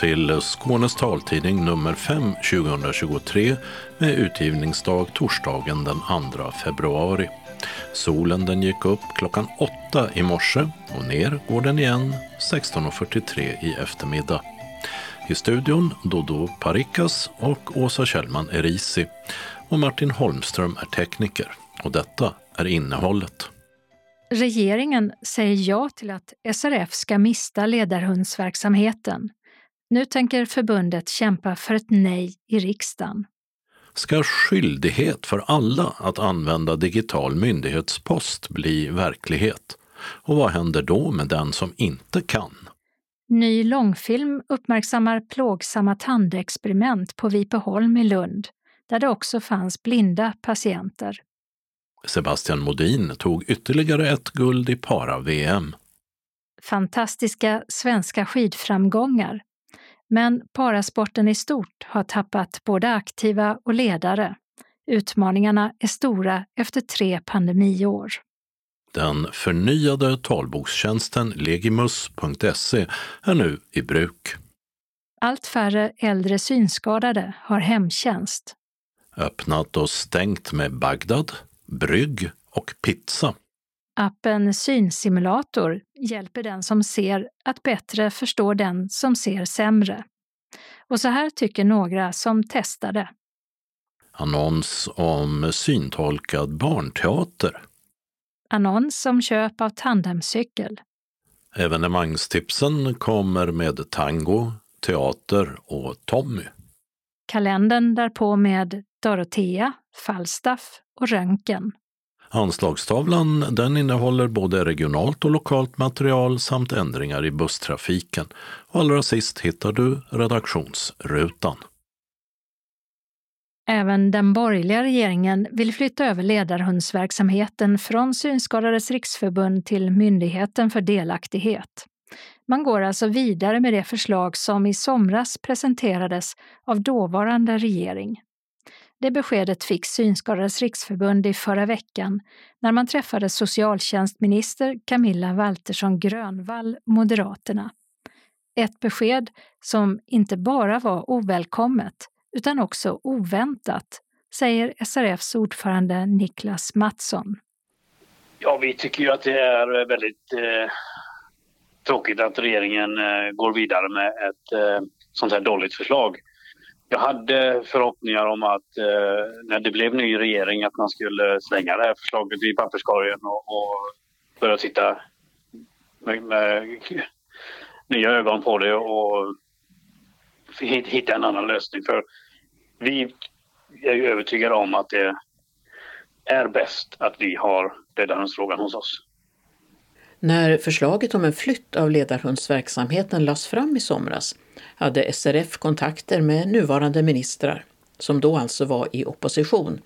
Till Skånes taltidning nummer 5 2023 med utgivningsdag torsdagen den 2 februari. Solen den gick upp klockan 8 i morse och ner går den igen 16.43 i eftermiddag. I studion Dodo Parikas och Åsa Kjellman Erisi och Martin Holmström är tekniker. Och detta är innehållet. Regeringen säger ja till att SRF ska mista ledarhundsverksamheten. Nu tänker förbundet kämpa för ett nej i riksdagen. Ska skyldighet för alla att använda digital myndighetspost bli verklighet? Och vad händer då med den som inte kan? Ny långfilm uppmärksammar plågsamma tandexperiment på Vipeholm i Lund, där det också fanns blinda patienter. Sebastian Modin tog ytterligare ett guld i para-VM. Fantastiska svenska skidframgångar. Men parasporten i stort har tappat både aktiva och ledare. Utmaningarna är stora efter tre pandemiår. Den förnyade talbokstjänsten legimus.se är nu i bruk. Allt färre äldre synskadade har hemtjänst. Öppnat och stängt med Bagdad, brygg och pizza. Appen Synsimulator hjälper den som ser att bättre förstå den som ser sämre. Och så här tycker några som testade. Annons om syntolkad barnteater. Annons om köp av tandemcykel. Evenemangstipsen kommer med tango, teater och Tommy. Kalendern därpå med Dorotea, Falstaff och Röntgen. Anslagstavlan den innehåller både regionalt och lokalt material samt ändringar i busstrafiken. Och allra sist hittar du redaktionsrutan. Även den borgerliga regeringen vill flytta över ledarhundsverksamheten från Synskadades riksförbund till Myndigheten för delaktighet. Man går alltså vidare med det förslag som i somras presenterades av dåvarande regering. Det beskedet fick Synskadades riksförbund i förra veckan när man träffade socialtjänstminister Camilla Waltersson Grönvall, Moderaterna. Ett besked som inte bara var ovälkommet utan också oväntat, säger SRFs ordförande Niklas Mattsson. Ja, vi tycker ju att det är väldigt eh, tråkigt att regeringen eh, går vidare med ett eh, sånt här dåligt förslag. Jag hade förhoppningar om att eh, när det blev ny regering att man skulle slänga det här förslaget i papperskorgen och, och börja titta med, med, nya ögon på det och hitta en annan lösning. För vi är ju övertygade om att det är bäst att vi har ledarhundsfrågan hos oss. När förslaget om en flytt av ledarhundsverksamheten lades fram i somras hade SRF kontakter med nuvarande ministrar, som då alltså var i opposition,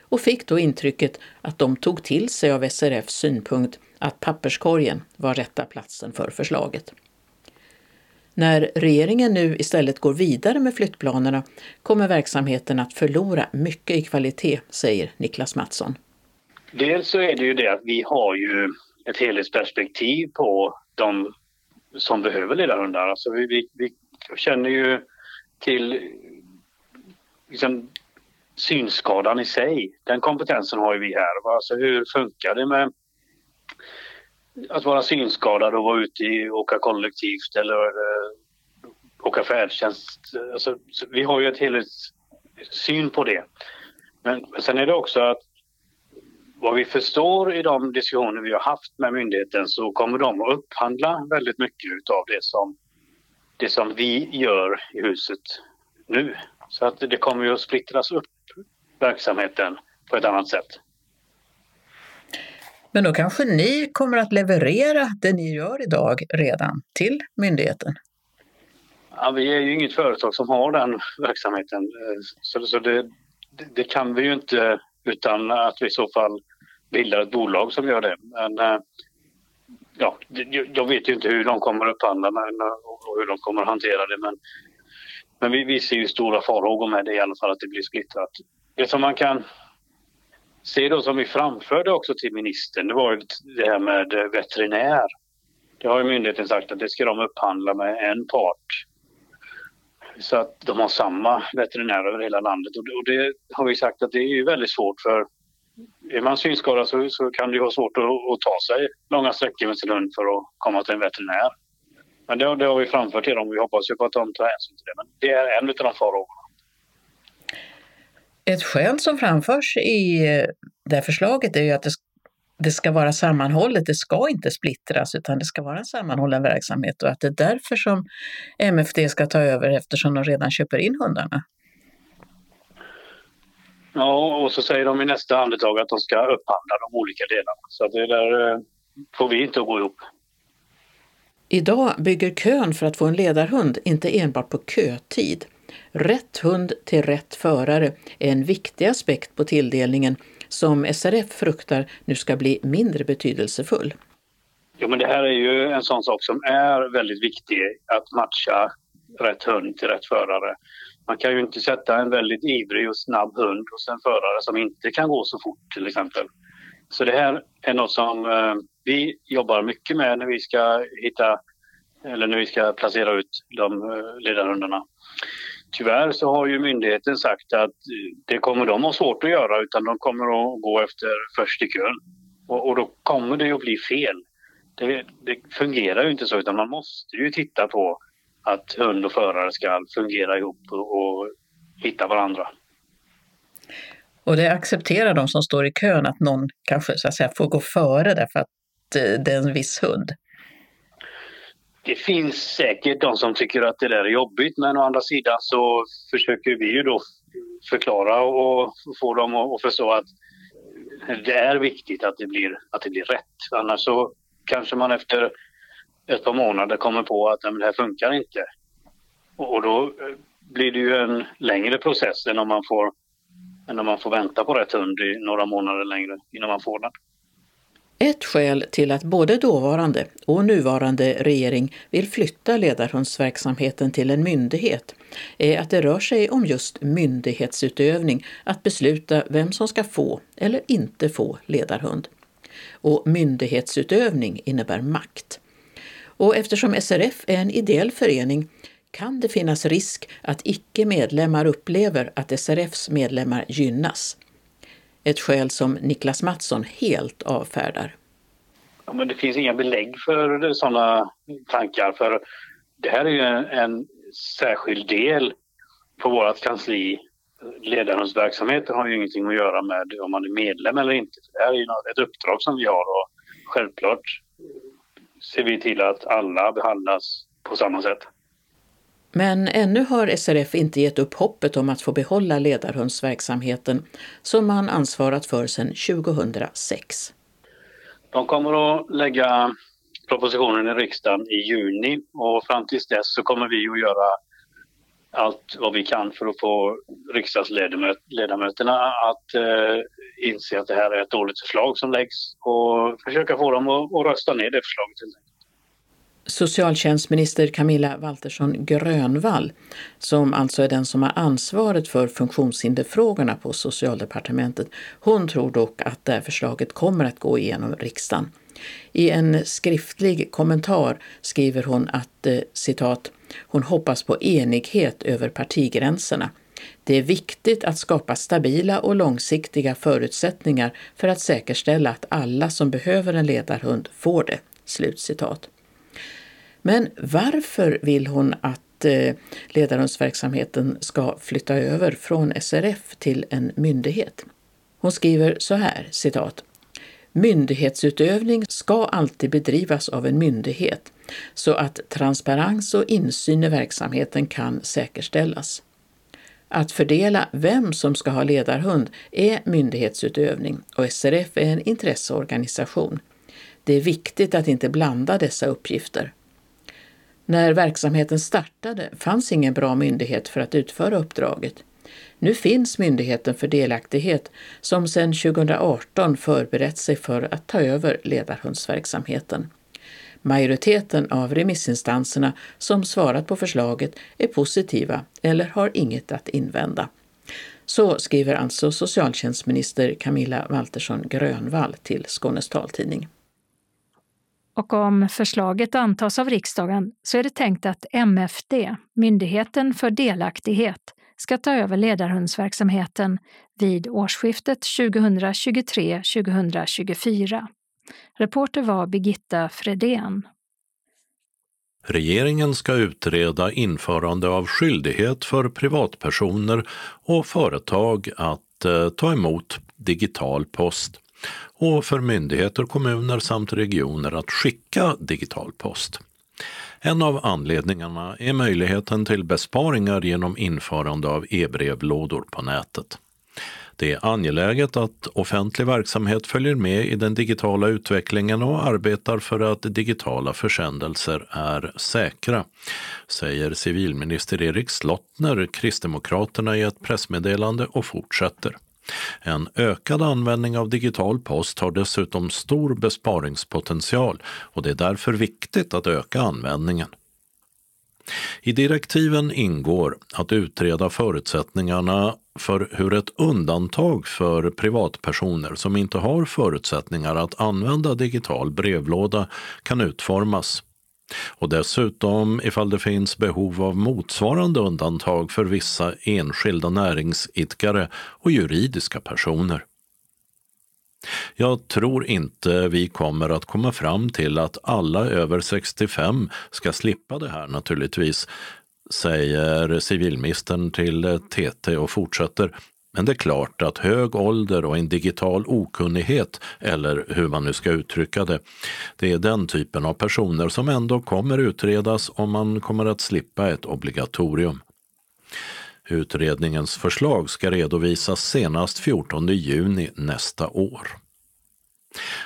och fick då intrycket att de tog till sig av SRFs synpunkt att papperskorgen var rätta platsen för förslaget. När regeringen nu istället går vidare med flyttplanerna kommer verksamheten att förlora mycket i kvalitet, säger Niklas Mattsson. Dels så är det ju det att vi har ju ett helhetsperspektiv på de som behöver ledarhundar. Alltså vi, vi, jag känner ju till liksom, synskadan i sig. Den kompetensen har ju vi här. Alltså hur funkar det med att vara synskadad och vara ute och åka kollektivt eller eh, åka färdtjänst. Alltså, vi har ju ett helhetssyn på det. Men sen är det också att vad vi förstår i de diskussioner vi har haft med myndigheten så kommer de att upphandla väldigt mycket av det som, det som vi gör i huset nu. Så att det kommer ju att splittras upp verksamheten på ett annat sätt. Men då kanske ni kommer att leverera det ni gör idag redan till myndigheten? Ja, vi är ju inget företag som har den verksamheten så, så det, det kan vi ju inte utan att vi i så fall bildar ett bolag som gör det. Men eh, ja, jag vet ju inte hur de kommer att upphandla och hur de kommer att hantera det. Men, men vi, vi ser ju stora farhågor med det i alla fall, att det blir splittrat. Det som man kan se då som vi framförde också till ministern, det var det här med veterinär. Det har ju myndigheten sagt att det ska de upphandla med en part. Så att de har samma veterinär över hela landet och det har vi sagt att det är ju väldigt svårt för är man synskadad så, så kan det vara svårt att, att, ta sig långa sträckor med sin hund för att komma till en veterinär. Men det, det har vi framfört till dem och vi hoppas ju på att de tar hänsyn till det. Men det är en av de farhågorna. Ett skäl som framförs i eh, det här förslaget är ju att det, det ska vara sammanhållet. Det ska inte splittras utan det ska vara en sammanhållen verksamhet och att det är därför som MFD ska ta över eftersom de redan köper in hundarna. Ja, och så säger de i nästa andetag att de ska upphandla de olika delarna. Så det där eh, får vi inte att gå ihop. Idag bygger kön för att få en ledarhund inte enbart på kötid. Rätt hund till rätt förare är en viktig aspekt på tilldelningen som SRF fruktar nu ska bli mindre betydelsefull. Jo, men det här är ju en sån sak som är väldigt viktig, att matcha rätt hund till rätt förare. Man kan ju inte sätta en väldigt ivrig och snabb hund hos en förare som inte kan gå så fort till exempel. Så det här är något som eh, vi jobbar mycket med när vi ska hitta eller när vi ska placera ut de eh, ledarhundarna. Tyvärr så har ju myndigheten sagt att eh, det kommer de ha svårt att göra utan de kommer att gå efter först i kön. Och, och då kommer det att bli fel. Det, det, fungerar ju inte så utan man måste ju titta på att hund och förare ska fungera ihop och, hitta varandra. Och det accepterar de som står i kön att någon kanske så att säga, får gå före därför att eh, det är en viss hund? Det finns säkert de som tycker att det där är jobbigt men å andra sidan så försöker vi ju då förklara och få dem att förstå att det är viktigt att det blir, att det blir rätt. Annars så kanske man efter ett par månader kommer på att det här funkar inte. Och då eh, blir det ju en längre process än om man får, än om man får vänta på rätt hund i några månader längre innan man får den. Ett skäl till att både dåvarande och nuvarande regering vill flytta ledarhundsverksamheten till en myndighet är att det rör sig om just myndighetsutövning, att besluta vem som ska få eller inte få ledarhund. Och myndighetsutövning innebär makt. Och eftersom SRF är en ideell förening kan det finnas risk att icke-medlemmar upplever att SRFs medlemmar gynnas. Ett skäl som Niklas Mattsson helt avfärdar. Ja, men det finns inga belägg för sådana tankar. För det här är ju en, en särskild del på vårt kansli. Ledarens verksamhet har ju ingenting att göra med om man är medlem eller inte. Det här är ju ett uppdrag som vi har och självklart ser vi till att alla behandlas på samma sätt. Men ännu har SRF inte gett upp hoppet om att få behålla ledarhundsverksamheten som man ansvarat för sedan 2006. De kommer att lägga propositionen i riksdagen i juni och fram tills dess så kommer vi att göra allt vad vi kan för att få riksdagsledamöterna att eh, inse att det här är ett dåligt förslag som läggs och försöka få dem att, att rösta ner det förslaget. Socialtjänstminister Camilla Waltersson Grönvall, som alltså är den som har ansvaret för funktionshinderfrågorna på Socialdepartementet, hon tror dock att det här förslaget kommer att gå igenom riksdagen. I en skriftlig kommentar skriver hon att eh, citat, hon hoppas på enighet över partigränserna. Det är viktigt att skapa stabila och långsiktiga förutsättningar för att säkerställa att alla som behöver en ledarhund får det. Slutcitat. Men varför vill hon att eh, ledarhundsverksamheten ska flytta över från SRF till en myndighet? Hon skriver så här, citat. Myndighetsutövning ska alltid bedrivas av en myndighet så att transparens och insyn i verksamheten kan säkerställas. Att fördela vem som ska ha ledarhund är myndighetsutövning och SRF är en intresseorganisation. Det är viktigt att inte blanda dessa uppgifter. När verksamheten startade fanns ingen bra myndighet för att utföra uppdraget. Nu finns Myndigheten för delaktighet som sedan 2018 förberett sig för att ta över ledarhundsverksamheten. Majoriteten av remissinstanserna som svarat på förslaget är positiva eller har inget att invända. Så skriver alltså socialtjänstminister Camilla Waltersson Grönvall till Skånes taltidning. Och om förslaget antas av riksdagen så är det tänkt att MFD, Myndigheten för delaktighet, ska ta över ledarhundsverksamheten vid årsskiftet 2023-2024. Reporter var Birgitta Fredén. Regeringen ska utreda införande av skyldighet för privatpersoner och företag att eh, ta emot digital post och för myndigheter, kommuner samt regioner att skicka digital post. En av anledningarna är möjligheten till besparingar genom införande av e-brevlådor på nätet. Det är angeläget att offentlig verksamhet följer med i den digitala utvecklingen och arbetar för att digitala försändelser är säkra, säger civilminister Erik Slottner, Kristdemokraterna i ett pressmeddelande och fortsätter. En ökad användning av digital post har dessutom stor besparingspotential och det är därför viktigt att öka användningen. I direktiven ingår att utreda förutsättningarna för hur ett undantag för privatpersoner som inte har förutsättningar att använda digital brevlåda kan utformas. Och dessutom ifall det finns behov av motsvarande undantag för vissa enskilda näringsidkare och juridiska personer. Jag tror inte vi kommer att komma fram till att alla över 65 ska slippa det här naturligtvis, säger civilministern till TT och fortsätter. Men det är klart att hög ålder och en digital okunnighet, eller hur man nu ska uttrycka det, det är den typen av personer som ändå kommer utredas om man kommer att slippa ett obligatorium. Utredningens förslag ska redovisas senast 14 juni nästa år.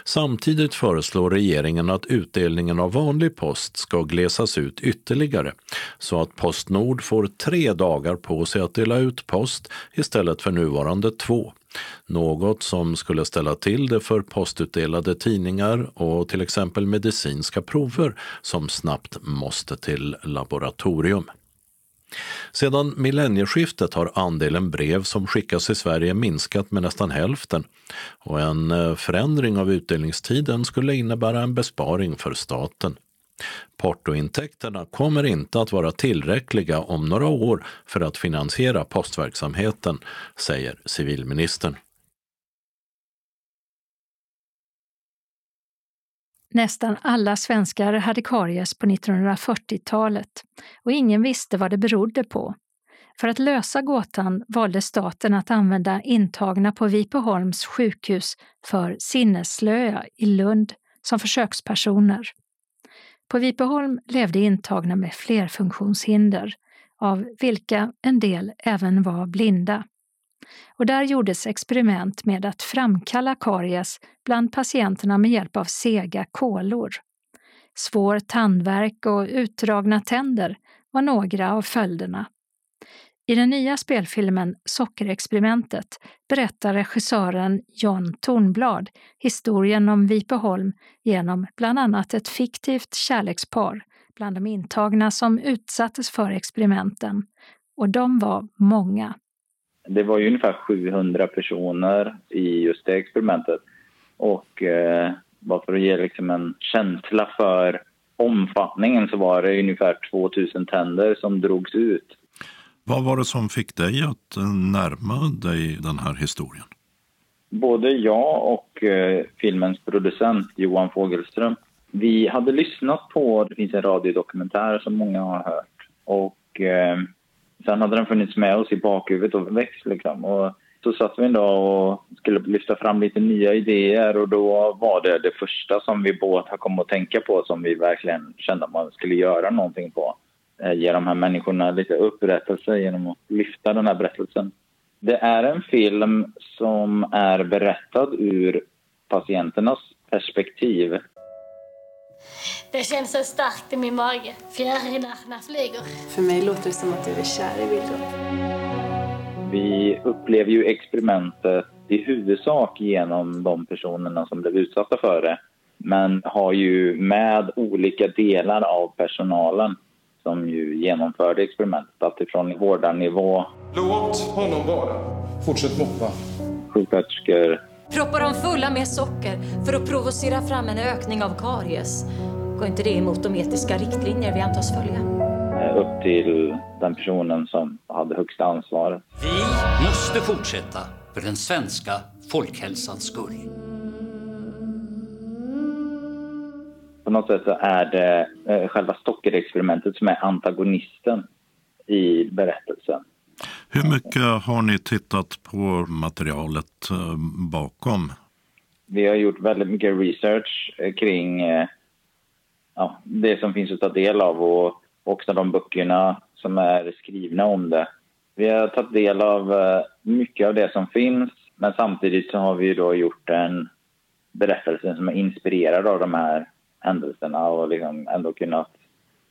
Samtidigt föreslår regeringen att utdelningen av vanlig post ska glesas ut ytterligare så att Postnord får tre dagar på sig att dela ut post istället för nuvarande två. Något som skulle ställa till det för postutdelade tidningar och till exempel medicinska prover som snabbt måste till laboratorium. Sedan millennieskiftet har andelen brev som skickas i Sverige minskat med nästan hälften och en eh, förändring av utdelningstiden skulle innebära en besparing för staten. Portointäkterna kommer inte att vara tillräckliga om några år för att finansiera postverksamheten, säger civilministern. Nästan alla svenskar hade karies på 1940-talet och ingen visste vad det berodde på. För att lösa gåtan valde staten att använda intagna på Vipeholms sjukhus för sinnesslöa i Lund som försökspersoner. På Vipeholm levde intagna med flerfunktionshinder, av vilka en del även var blinda och där gjordes experiment med att framkalla karies bland patienterna med hjälp av sega kolor. Svår tandvärk och utdragna tänder var några av följderna. I den nya spelfilmen Sockerexperimentet berättar regissören John Tornblad historien om Vipeholm genom bland annat ett fiktivt kärlekspar bland de intagna som utsattes för experimenten. Och de var många. Det var ju ungefär 700 personer i just det experimentet. Och eh, bara för att ge liksom en känsla för omfattningen så var det ungefär 2000 tänder som drogs ut. Vad var det som fick dig att närma dig den här historien? Både jag och eh, filmens producent Johan Fogelström, vi hade lyssnat på, det finns en radiodokumentär som många har hört och eh, Sen hade den funnits med oss i bakhuvudet och växt liksom. Och så satt vi en dag och skulle lyfta fram lite nya idéer och då var det det första som vi båda kom att tänka på som vi verkligen kände att man skulle göra någonting på. Eh, ge de här människorna lite upprättelse genom att lyfta den här berättelsen. Det är en film som är berättad ur patienternas perspektiv det känns så starkt i min mage. Fjärilarna flyger. För mig låter det som att du är kär i Wilhelm. Vi upplever ju experimentet i huvudsak genom de personerna som blev utsatta för det men har ju med olika delar av personalen som ju genomförde experimentet. Alltifrån vårdarnivå... Låt honom vara. Fortsätt moppa. Sjuksköterskor, proppar dem fulla med socker för att provocera fram en ökning av karies. Går inte det emot de etiska riktlinjer vi antas följa? Eh, upp till den personen som hade högsta ansvaret. Vi måste fortsätta för den svenska folkhälsans skull. På något sätt så är det eh, själva Stocker-experimentet som är antagonisten i berättelsen. Hur mycket har ni tittat på materialet eh, bakom? Vi har gjort väldigt mycket research eh, kring eh, ja, det som finns att ta del av och också de böckerna som är skrivna om det. Vi har tagit del av mycket av det som finns men samtidigt så har vi då gjort en berättelse som är inspirerad av de här händelserna och liksom ändå kunnat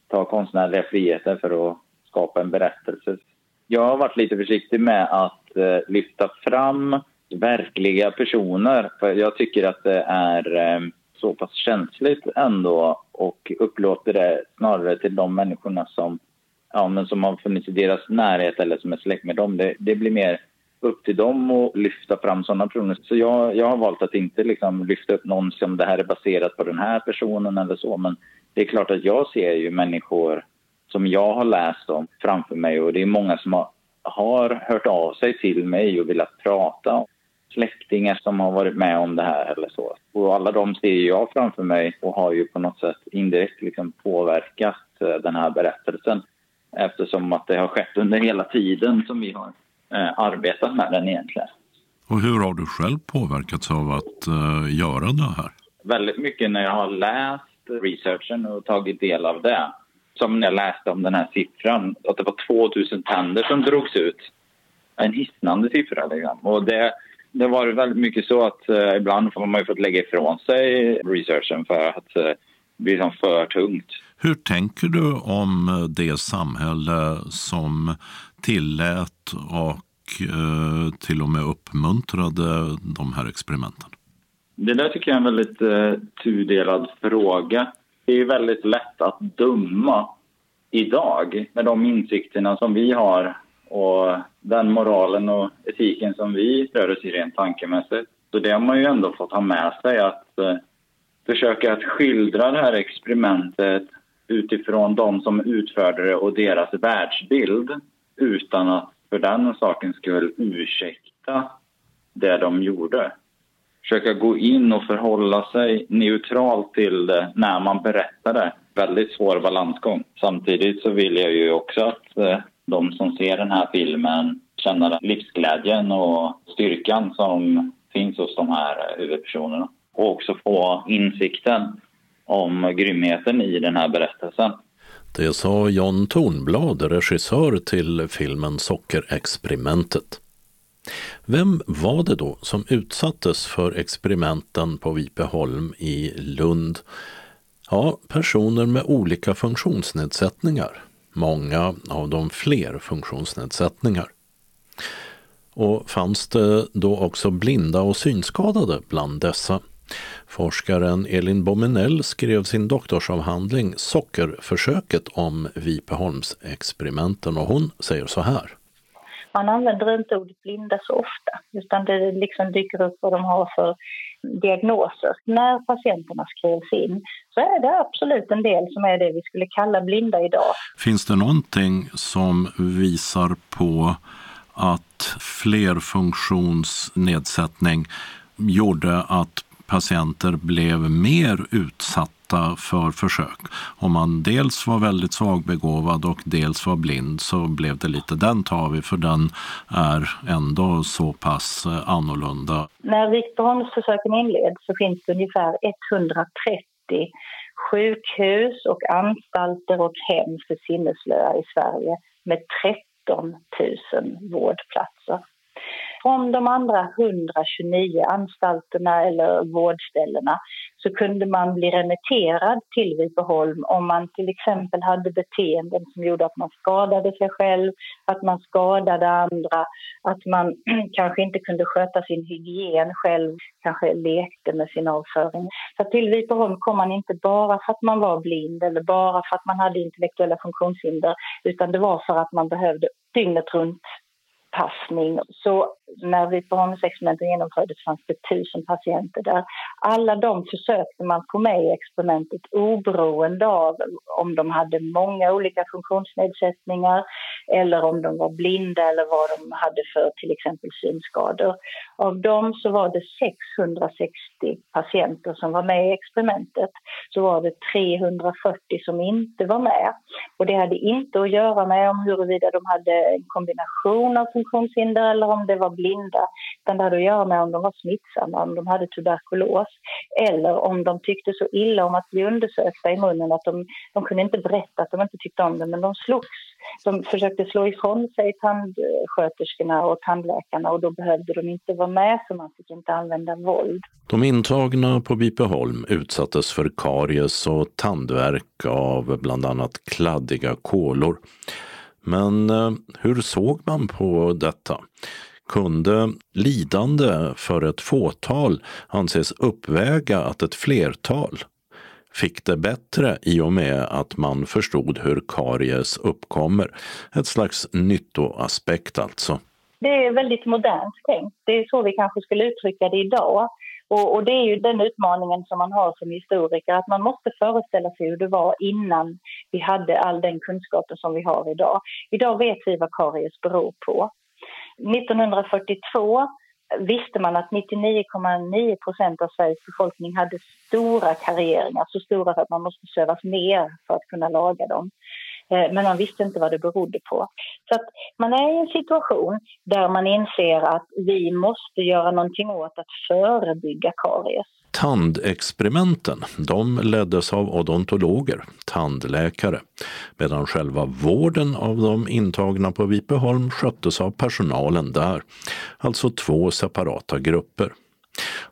ta konstnärliga friheter för att skapa en berättelse. Jag har varit lite försiktig med att eh, lyfta fram verkliga personer för jag tycker att det är eh, så pass känsligt ändå och upplåter det snarare till de människorna som, ja, men som har funnits i deras närhet eller som är släkt med dem. Det, det blir mer upp till dem att lyfta fram sådana personer. Så jag, jag har valt att inte liksom lyfta upp någon som det här är baserat på den här personen eller så. Men det är klart att jag ser ju människor som jag har läst om framför mig och det är många som har, har hört av sig till mig och velat prata. Släktingar som har varit med om det här eller så. Och alla de ser jag framför mig och har ju på något sätt indirekt liksom påverkat eh, den här berättelsen eftersom att det har skett under hela tiden som vi har eh, arbetat med den egentligen. Och hur har du själv påverkats av att eh, göra det här? Väldigt mycket när jag har läst researchen och tagit del av det. Som när jag läste om den här siffran, att det var 2000 tänder som drogs ut. En hisnande siffra. Liksom. Och det, det var väldigt mycket så att eh, ibland har man ju fått lägga ifrån sig researchen för att eh, det blir liksom för tungt. Hur tänker du om det samhälle som tillät och eh, till och med uppmuntrade de här experimenten? Det där tycker jag är en väldigt eh, tudelad fråga. Det är väldigt lätt att döma idag med de insikterna som vi har och den moralen och etiken som vi rör oss i rent tankemässigt. Så det har man ju ändå fått ha med sig att eh, försöka att skildra det här experimentet utifrån de som utförde det och deras världsbild utan att för den sakens skull ursäkta det de gjorde. Försöka gå in och förhålla sig neutralt till det när man berättar det. Väldigt svår balansgång. Samtidigt så vill jag ju också att eh, de som ser den här filmen känner livsglädjen och styrkan som finns hos de här eh, huvudpersonerna. Och också få insikten om grymheten i den här berättelsen. Det sa John Tornblad, regissör till filmen Sockerexperimentet. Vem var det då som utsattes för experimenten på Vipeholm i Lund? Ja, personer med olika funktionsnedsättningar. Många av dem fler funktionsnedsättningar. Och fanns det då också blinda och synskadade bland dessa? Forskaren Elin Bominell skrev sin doktorsavhandling Sockerförsöket om Vipeholmsexperimenten och hon säger så här. Man använder inte ordet blinda så ofta utan det liksom dyker upp vad de har för diagnoser. När patienterna skrivs in så är det absolut en del som är det vi skulle kalla blinda idag. Finns det någonting som visar på att flerfunktionsnedsättning gjorde att patienter blev mer utsatta för försök. Om man dels var väldigt svagbegåvad och dels var blind så blev det lite den tar vi för den är ändå så pass eh, annorlunda. När Vipeholmsförsöken inleds så finns det ungefär 130 sjukhus och anstalter och hem för sinneslöa i Sverige med 13 000 vårdplatser från de andra 129 anstalterna eller vårdställena så kunde man bli remitterad till Vipeholm om man till exempel hade beteenden som gjorde att man skadade sig själv, att man skadade andra, att man kanske inte kunde sköta sin hygien själv, kanske lekte med sin avföring. Så till Vipeholm kom man inte bara för att man var blind eller bara för att man hade intellektuella funktionshinder utan det var för att man behövde dygnet runt-passning. Så när vi Vipeholmsexperimentet genomfördes fanns det tusen patienter där. Alla de försökte man få med i experimentet oberoende av om de hade många olika funktionsnedsättningar eller om de var blinda eller vad de hade för till exempel synskador. Av dem så var det 660 patienter som var med i experimentet. Så var det 340 som inte var med. Och det hade inte att göra med om huruvida de hade en kombination av funktionshinder eller om det var blinda. Utan det hade att göra med om de var smittsamma, om de hade tuberkulos eller om de tyckte så illa om att bli undersökta i munnen att de, de kunde inte berätta att de inte tyckte om det men de slogs. De försökte slå ifrån sig tandsköterskorna och tandläkarna och då behövde de inte vara med så man fick inte använda våld. De intagna på Vipeholm utsattes för karies och tandvärk av bland annat kladdiga kolor. Men eh, hur såg man på detta? Kunde lidande för ett fåtal anses uppväga att ett flertal fick det bättre i och med att man förstod hur karies uppkommer. Ett slags nyttoaspekt alltså. Det är väldigt modernt tänkt. Det är så vi kanske skulle uttrycka det idag. Och, och, det är ju den utmaningen som man har som historiker, att man måste föreställa sig hur det var innan vi hade all den kunskapen som vi har idag. Idag vet vi vad karies beror på. 1942 visste man att 99,9 procent av Sveriges befolkning hade stora karrieringar, så stora att man måste sövas ner för att kunna laga dem. Eh, men man visste inte vad det berodde på. Så att man är i en situation där man inser att vi måste göra någonting åt att förebygga karies. Tandexperimenten de leddes av odontologer, tandläkare, medan själva vården av de intagna på Vipeholm sköttes av personalen där, alltså två separata grupper.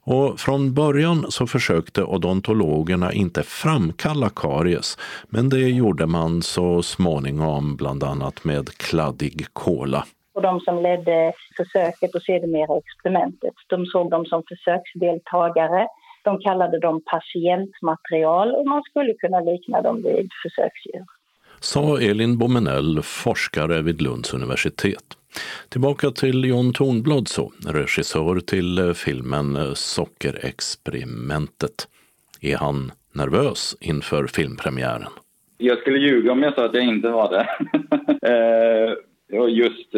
Och från början så försökte odontologerna inte framkalla karies, men det gjorde man så småningom bland annat med kladdig kola. Och de som ledde försöket och sedermera experimentet, de såg dem som försöksdeltagare. De kallade dem patientmaterial och man skulle kunna likna dem vid försöksdjur. Sa Elin Bomenell, forskare vid Lunds universitet. Tillbaka till John Tornblad så, regissör till eh, filmen eh, Sockerexperimentet. Är han nervös inför filmpremiären? Jag skulle ljuga om jag sa att jag inte var det. Eh, just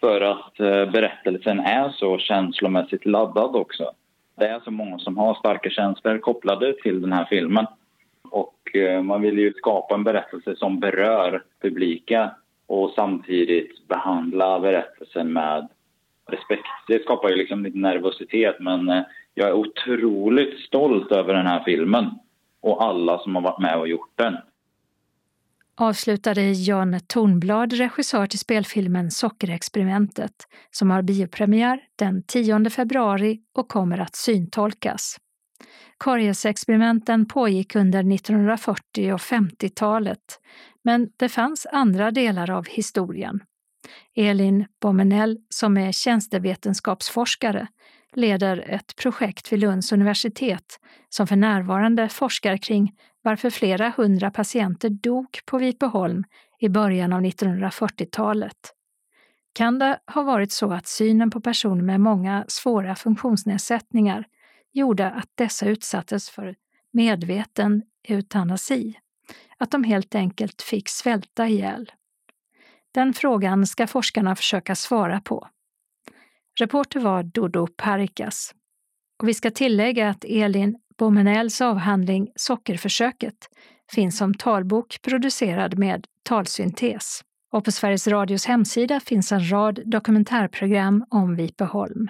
för att berättelsen är så känslomässigt laddad också. Det är så många som har starka känslor kopplade till den här filmen. Och eh, man vill ju skapa en berättelse som berör publiken och samtidigt behandla berättelsen med respekt. Det skapar ju liksom lite nervositet men eh, jag är otroligt stolt över den här filmen och alla som har varit med och gjort den. Avslutade Jan Tornblad, regissör till spelfilmen Sockerexperimentet som har biopremiär den 10 februari och kommer att syntolkas. Kariesexperimenten pågick under 1940 och 50-talet, men det fanns andra delar av historien. Elin Bommenell, som är tjänstevetenskapsforskare, leder ett projekt vid Lunds universitet som för närvarande forskar kring varför flera hundra patienter dog på Vipeholm i början av 1940-talet. Kan det ha varit så att synen på personer med många svåra funktionsnedsättningar gjorde att dessa utsattes för medveten eutanasi, att de helt enkelt fick svälta ihjäl. Den frågan ska forskarna försöka svara på. Reporter var Dodo Parikas. Och vi ska tillägga att Elin Bomenells avhandling Sockerförsöket finns som talbok producerad med talsyntes. Och på Sveriges Radios hemsida finns en rad dokumentärprogram om Vipeholm.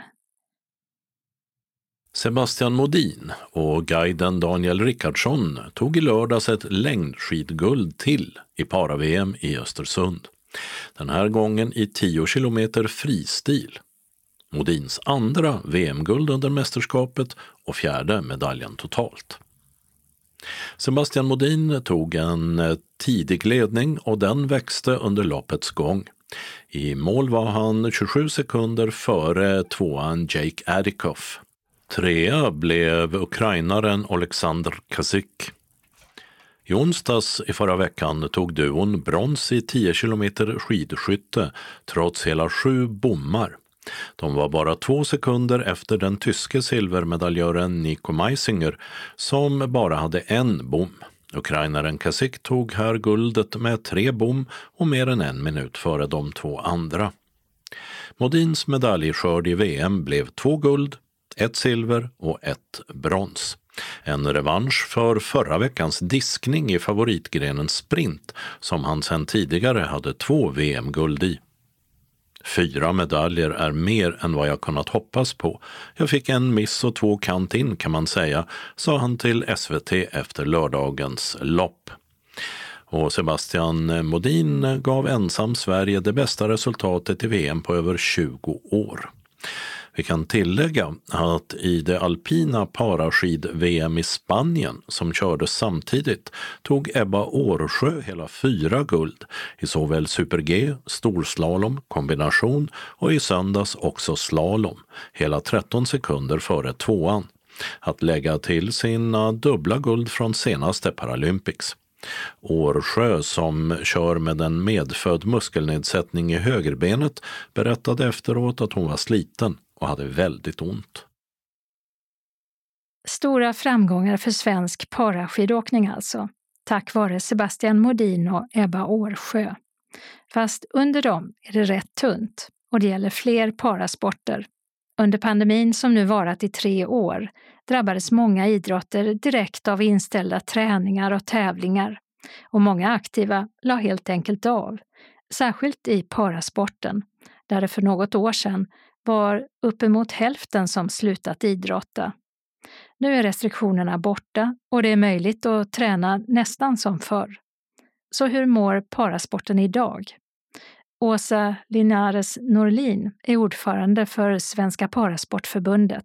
Sebastian Modin och guiden Daniel Rickardsson tog i lördags ett längdskidguld till i para-VM i Östersund. Den här gången i 10 kilometer fristil. Modins andra VM-guld under mästerskapet och fjärde medaljen totalt. Sebastian Modin tog en tidig ledning och den växte under loppets gång. I mål var han 27 sekunder före tvåan Jake Adikoff Trea blev ukrainaren Oleksandr Kazik. I onsdags i förra veckan tog duon brons i 10 kilometer skidskytte trots hela sju bommar. De var bara två sekunder efter den tyske silvermedaljören Nico Meisinger som bara hade en bom. Ukrainaren Kasik tog här guldet med tre bom och mer än en minut före de två andra. Modins medaljskörd i VM blev två guld, ett silver och ett brons. En revansch för förra veckans diskning i favoritgrenen sprint som han sedan tidigare hade två VM-guld i. Fyra medaljer är mer än vad jag kunnat hoppas på. Jag fick en miss och två kant in kan man säga, sa han till SVT efter lördagens lopp. Och Sebastian Modin gav ensam Sverige det bästa resultatet i VM på över 20 år. Vi kan tillägga att i det alpina paraskid-VM i Spanien som kördes samtidigt tog Ebba Årsjö hela fyra guld i såväl super-G, storslalom, kombination och i söndags också slalom, hela 13 sekunder före tvåan. Att lägga till sina dubbla guld från senaste Paralympics. Årsjö, som kör med en medfödd muskelnedsättning i högerbenet, berättade efteråt att hon var sliten och hade väldigt ont. Stora framgångar för svensk paraskidåkning alltså, tack vare Sebastian Modin och Ebba Årsjö. Fast under dem är det rätt tunt och det gäller fler parasporter. Under pandemin som nu varat i tre år drabbades många idrotter direkt av inställda träningar och tävlingar och många aktiva la helt enkelt av, särskilt i parasporten, där det för något år sedan var uppemot hälften som slutat idrotta. Nu är restriktionerna borta och det är möjligt att träna nästan som förr. Så hur mår parasporten idag? Åsa Linares Norlin är ordförande för Svenska Parasportförbundet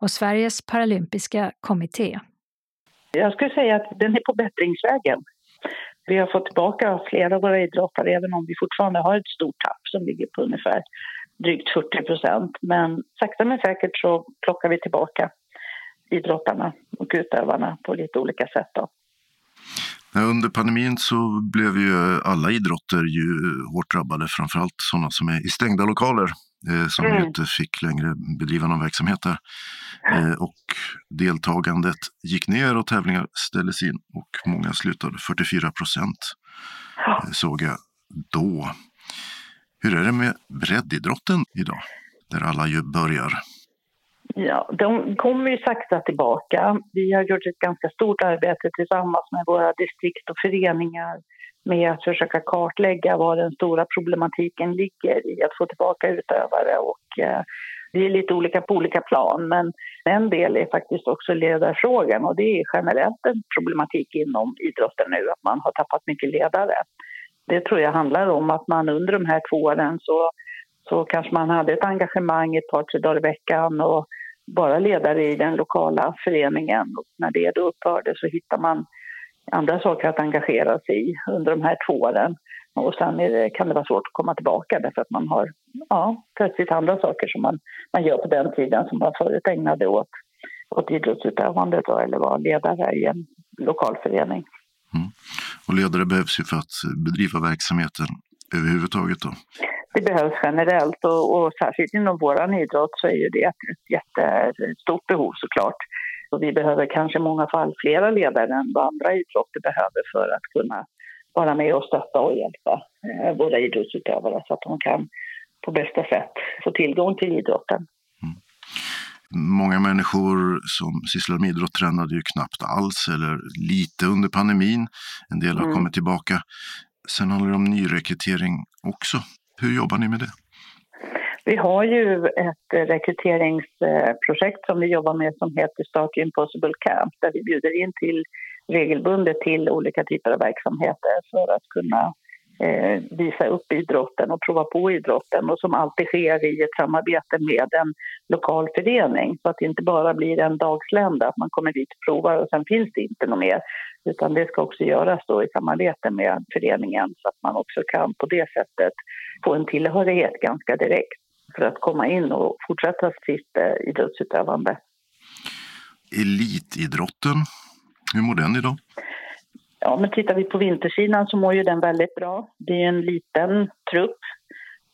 och Sveriges paralympiska kommitté. Jag skulle säga att den är på bättringsvägen. Vi har fått tillbaka flera av våra idrottare även om vi fortfarande har ett stort tapp som ligger på ungefär drygt 40 procent. Men sakta men säkert så plockar vi tillbaka idrottarna och utövarna på lite olika sätt. Då. Under pandemin så blev ju alla idrotter ju hårt drabbade, framförallt sådana som är i stängda lokaler eh, som mm. inte fick längre bedriva någon verksamhet där. Eh, och deltagandet gick ner och tävlingar ställdes in och många slutade, 44 procent eh, såg jag då. Hur är det med breddidrotten idag, där alla ju börjar? Ja, de kommer ju sakta tillbaka. Vi har gjort ett ganska stort arbete tillsammans med våra distrikt och föreningar med att försöka kartlägga var den stora problematiken ligger i att få tillbaka utövare. Och, eh, det är lite olika på olika plan, men en del är faktiskt också ledarfrågan och det är generellt en problematik inom idrotten nu, att man har tappat mycket ledare det tror jag handlar om att man under de här två åren så, så kanske man hade ett engagemang ett par, tre dagar i veckan och bara ledare i den lokala föreningen. Och när det då upphörde så hittar man andra saker att engagera sig i under de här två åren. Och sen det, kan det vara svårt att komma tillbaka därför att man har ja, plötsligt andra saker som man, man gör på den tiden som man förut ägnade åt, åt idrottsutövandet då, eller var ledare i en lokal förening. Mm. Och ledare behövs ju för att bedriva verksamheten överhuvudtaget då? Det behövs generellt och, och särskilt inom vår idrott så är ju det ett, jättestort behov såklart. Och vi behöver kanske i många fall flera ledare än vad andra idrotter behöver för att kunna vara med och stötta och hjälpa eh, våra idrottsutövare så att de kan på bästa sätt få tillgång till idrotten. Många människor som sysslar med idrott tränade ju knappt alls eller lite under pandemin. En del har mm. kommit tillbaka. Sen handlar det om nyrekrytering också. Hur jobbar ni med det? Vi har ju ett rekryteringsprojekt som vi jobbar med som heter Start Impossible Camp där vi bjuder in till regelbundet till olika typer av verksamheter för att kunna eh, visa upp idrotten och prova på idrotten och som alltid sker i ett samarbete med en lokal förening så att det inte bara blir en dagslända, att man kommer dit och provar och sen finns det inte något mer utan det ska också göras då i samarbete med föreningen så att man också kan på det sättet få en tillhörighet ganska direkt för att komma in och fortsätta sitt eh, idrottsutövande. Elitidrotten, hur mår den idag? Ja, men tittar vi på vintersidan så mår ju den väldigt bra. Det är en liten trupp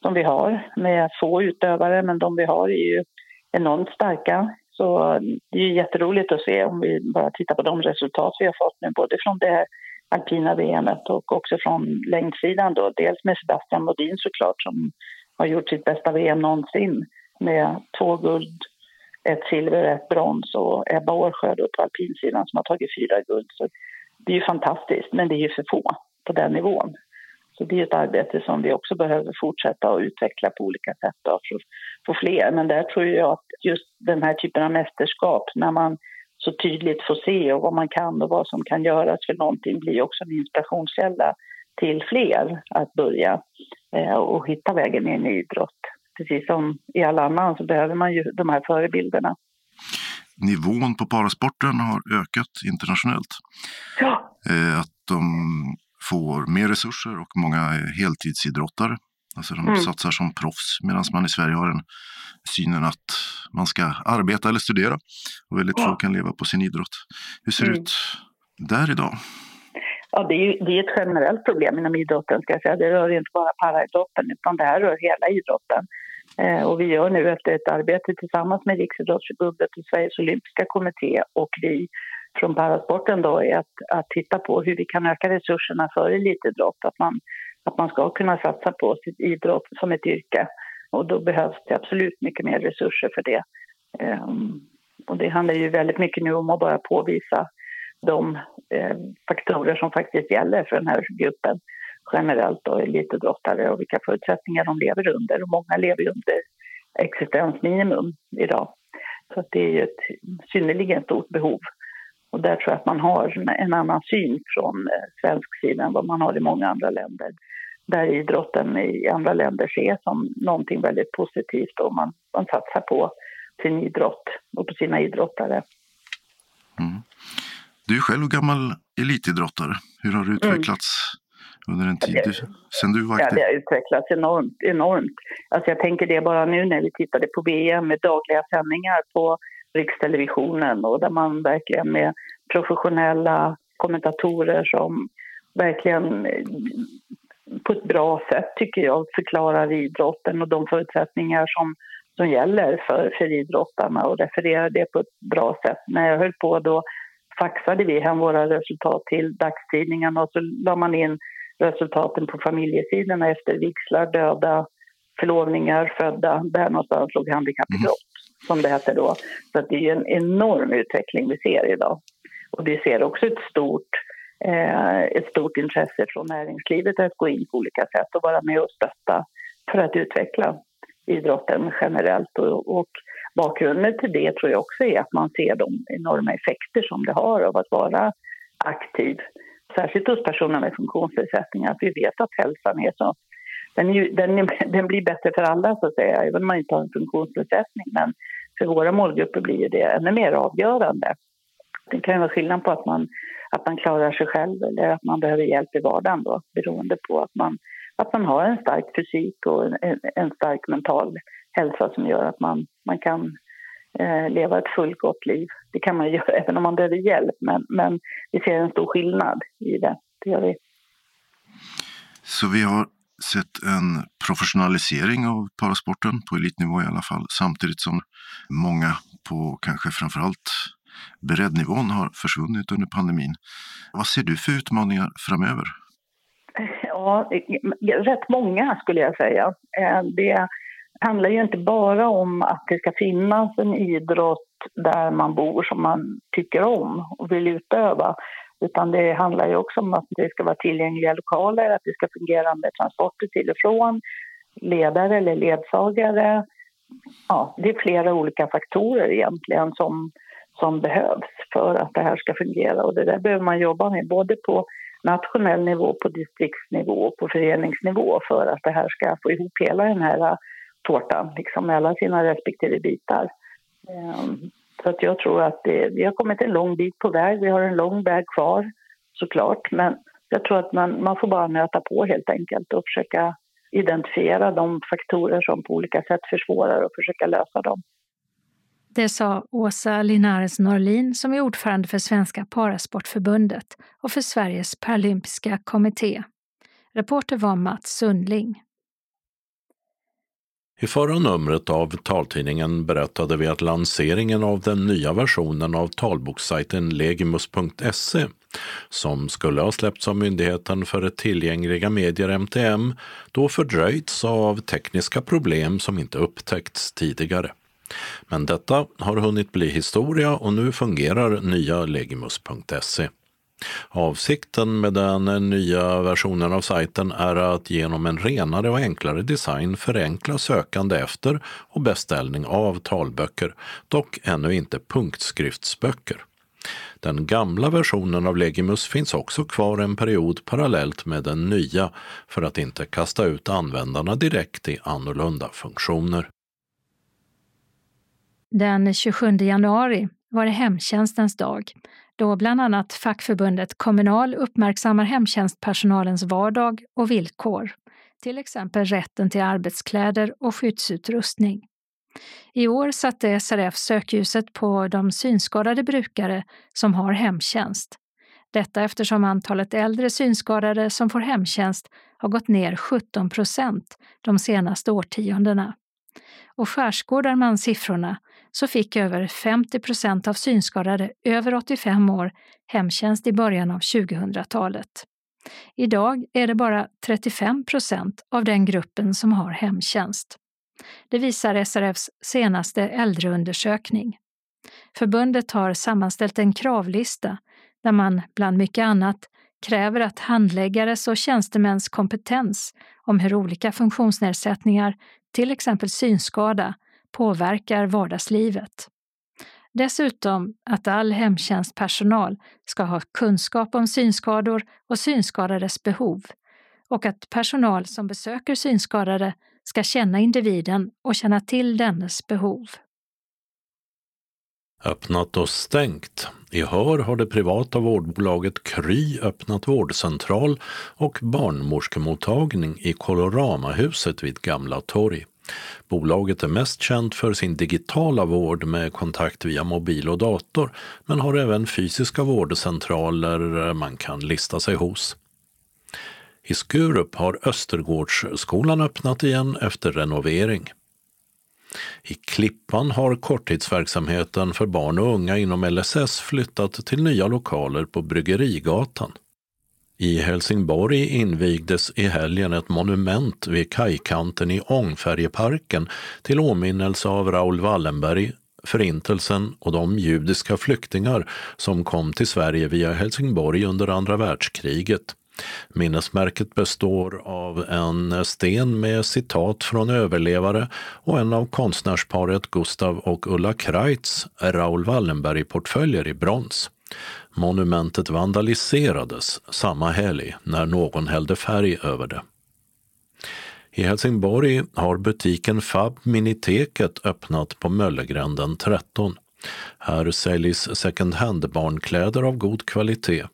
som vi har med få utövare, men de vi har är ju enormt starka. Så det är ju jätteroligt att se om vi bara tittar på de resultat vi har fått nu, både från det alpina VMet och också från längdsidan då. Dels med Sebastian Modin såklart som har gjort sitt bästa VM någonsin med två guld, ett silver, ett brons och Ebba Årsjö på alpinsidan som har tagit fyra guld. Så det är ju fantastiskt, men det är ju för få på den nivån. Så det är ett arbete som vi också behöver fortsätta att utveckla på olika sätt för att få fler. Men där tror jag att just den här typen av mästerskap, när man så tydligt får se och vad man kan och vad som kan göras för någonting blir också en inspirationskälla till fler att börja eh, och hitta vägen in i idrott. Precis som i all annan så behöver man ju de här förebilderna. Nivån på parasporten har ökat internationellt. Ja. Eh, att de får mer resurser och många heltidsidrottare. Alltså de mm. satsar som proffs medan man i Sverige har den synen att man ska arbeta eller studera och väldigt ja. få kan leva på sin idrott. Hur ser det mm. ut där idag? Ja, det är, det är ett generellt problem inom idrotten. Ska jag säga. Det rör inte bara paraidrotten, utan det här rör hela idrotten. Eh, och vi gör nu efter ett arbete tillsammans med Riksidrottsförbundet och Sveriges olympiska kommitté och vi från parasporten då är att, att titta på hur vi kan öka resurserna för elitidrott. Att man, att man ska kunna satsa på sitt idrott som ett yrke. Och då behövs det absolut mycket mer resurser för det. Um, och det handlar ju väldigt mycket nu om att bara påvisa de eh, faktorer som faktiskt gäller för den här gruppen generellt och elitidrottare och vilka förutsättningar de lever under. Och många lever under existensminimum idag. Så det är ju ett synnerligen stort behov. Och där tror jag att man har en annan syn från eh, svensk sida än vad man har i många andra länder. Där idrotten i andra länder ses som någonting väldigt positivt och man, man satsar på sin idrott och på sina idrottare. Mm. Du är själv gammal elitidrottare. Hur har det mm. utvecklats. Under en tid det, sen du var aktiv? Ja, det har utvecklats enormt. enormt. Alltså jag tänker det bara nu när vi tittade på VM med dagliga sändningar på Rikstelevisionen och där man verkligen med professionella kommentatorer som verkligen eh, på ett bra sätt, tycker jag, förklarar idrotten och de förutsättningar som, som gäller för, för idrottarna och refererar det på ett bra sätt. När jag höll på då faxade vi hem våra resultat till dagstidningarna och så la man in resultaten på familjesidorna efter vigslar, döda, förlovningar, födda. Där någonstans låg handikappidrott, mm. som det hette då. Så det är en enorm utveckling vi ser idag. Och vi ser också ett stort, eh, ett stort intresse från näringslivet att gå in på olika sätt och vara med och stötta för att utveckla idrotten generellt. Och, och bakgrunden till det tror jag också är att man ser de enorma effekter som det har av att vara aktiv. Särskilt hos personer med funktionsnedsättningar. Vi vet att hälsan är så... Den, är ju, den, är, den, blir bättre för alla, så att säga, även om man inte har en funktionsnedsättning. Men för våra målgrupper blir det ännu mer avgörande. Det kan ju vara skillnad på att man, att man klarar sig själv eller att man behöver hjälp i vardagen då, beroende på att man, att man har en stark fysik och en, en stark mental hälsa som gör att man, man kan eh, leva ett fullgott liv. Det kan man göra även om man behöver hjälp, men, men vi ser en stor skillnad i det. det gör vi. Så vi har sett en professionalisering av parasporten, på elitnivå i alla fall, samtidigt som många på kanske framförallt breddnivån har försvunnit under pandemin. Vad ser du för utmaningar framöver? Ja, rätt många skulle jag säga. Eh, det handlar ju inte bara om att det ska finnas en idrott där man bor som man tycker om och vill utöva. Utan det handlar ju också om att det ska vara tillgängliga lokaler, att det ska fungera med transporter till och från, ledare eller ledsagare. Ja, det är flera olika faktorer egentligen som, som behövs för att det här ska fungera. Och det där behöver man jobba med både på nationell nivå, på distriktsnivå och på föreningsnivå för att det här ska få ihop hela den här tårtan liksom med alla sina respektive bitar. Ehm, så att jag tror att det, vi har kommit en lång bit på väg. Vi har en lång väg kvar såklart, men jag tror att man, man får bara nöta på helt enkelt och försöka identifiera de faktorer som på olika sätt försvårar och försöka lösa dem. Det sa Åsa Linares Norlin som är ordförande för Svenska Parasportförbundet och för Sveriges paralympiska kommitté. Reporter var Mats Sundling. I förra numret av taltidningen berättade vi att lanseringen av den nya versionen av talbokssajten legimus.se som skulle ha släppts av Myndigheten för tillgängliga medier, MTM, då fördröjts av tekniska problem som inte upptäckts tidigare. Men detta har hunnit bli historia och nu fungerar nya legimus.se. Avsikten med den nya versionen av sajten är att genom en renare och enklare design förenkla sökande efter och beställning av talböcker, dock ännu inte punktskriftsböcker. Den gamla versionen av Legimus finns också kvar en period parallellt med den nya för att inte kasta ut användarna direkt i annorlunda funktioner. Den 27 januari var det hemtjänstens dag, då bland annat fackförbundet Kommunal uppmärksammar hemtjänstpersonalens vardag och villkor, till exempel rätten till arbetskläder och skyddsutrustning. I år satte SRF sökljuset på de synskadade brukare som har hemtjänst. Detta eftersom antalet äldre synskadade som får hemtjänst har gått ner 17 procent de senaste årtiondena. Och skärskådar man siffrorna så fick över 50 procent av synskadade över 85 år hemtjänst i början av 2000-talet. Idag är det bara 35 procent av den gruppen som har hemtjänst. Det visar SRFs senaste äldreundersökning. Förbundet har sammanställt en kravlista där man, bland mycket annat, kräver att handläggares och tjänstemäns kompetens om hur olika funktionsnedsättningar, till exempel synskada, påverkar vardagslivet. Dessutom att all hemtjänstpersonal ska ha kunskap om synskador och synskadades behov och att personal som besöker synskadade ska känna individen och känna till dennes behov. Öppnat och stängt. I Hör har det privata vårdbolaget Kry öppnat vårdcentral och barnmorskemottagning i Coloramahuset vid Gamla torg. Bolaget är mest känt för sin digitala vård med kontakt via mobil och dator, men har även fysiska vårdcentraler man kan lista sig hos. I Skurup har Östergårdsskolan öppnat igen efter renovering. I Klippan har korttidsverksamheten för barn och unga inom LSS flyttat till nya lokaler på Bryggerigatan. I Helsingborg invigdes i helgen ett monument vid kajkanten i Ångfärjeparken till åminnelse av Raoul Wallenberg, Förintelsen och de judiska flyktingar som kom till Sverige via Helsingborg under andra världskriget. Minnesmärket består av en sten med citat från överlevare och en av konstnärsparet Gustav och Ulla Kreitz Raoul Wallenberg-portföljer i brons. Monumentet vandaliserades samma helg när någon hällde färg över det. I Helsingborg har butiken Fab Miniteket öppnat på Möllegränden 13. Här säljs second hand-barnkläder av god kvalitet.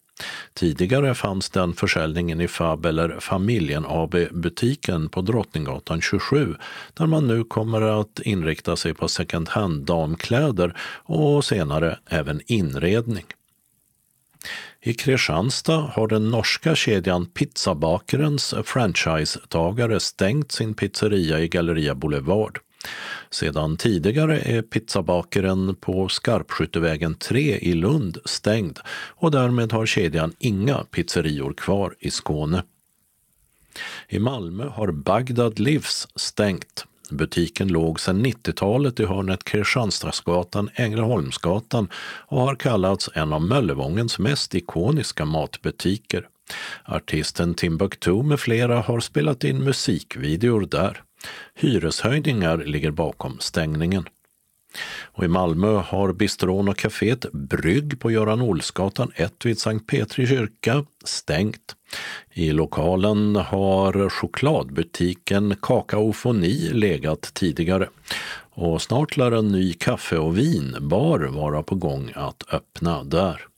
Tidigare fanns den försäljningen i Fab eller Familjen AB-butiken på Drottninggatan 27 där man nu kommer att inrikta sig på second hand-damkläder och senare även inredning. I Kristianstad har den norska kedjan Pizzabakerens franchisetagare stängt sin pizzeria i Galleria Boulevard. Sedan tidigare är pizzabakaren på Skarpskyttevägen 3 i Lund stängd och därmed har kedjan inga pizzerior kvar i Skåne. I Malmö har Bagdad Livs stängt. Butiken låg sedan 90-talet i hörnet Kristianstadsgatan Ängelholmsgatan och har kallats en av Möllevångens mest ikoniska matbutiker. Artisten Timbuktu med flera har spelat in musikvideor där. Hyreshöjningar ligger bakom stängningen. Och I Malmö har bistron och kaféet Brygg på Göran Olsgatan 1 vid Sankt Petri kyrka stängt. I lokalen har chokladbutiken Kakaofoni legat tidigare och snart lär en ny kaffe och vinbar vara på gång att öppna där.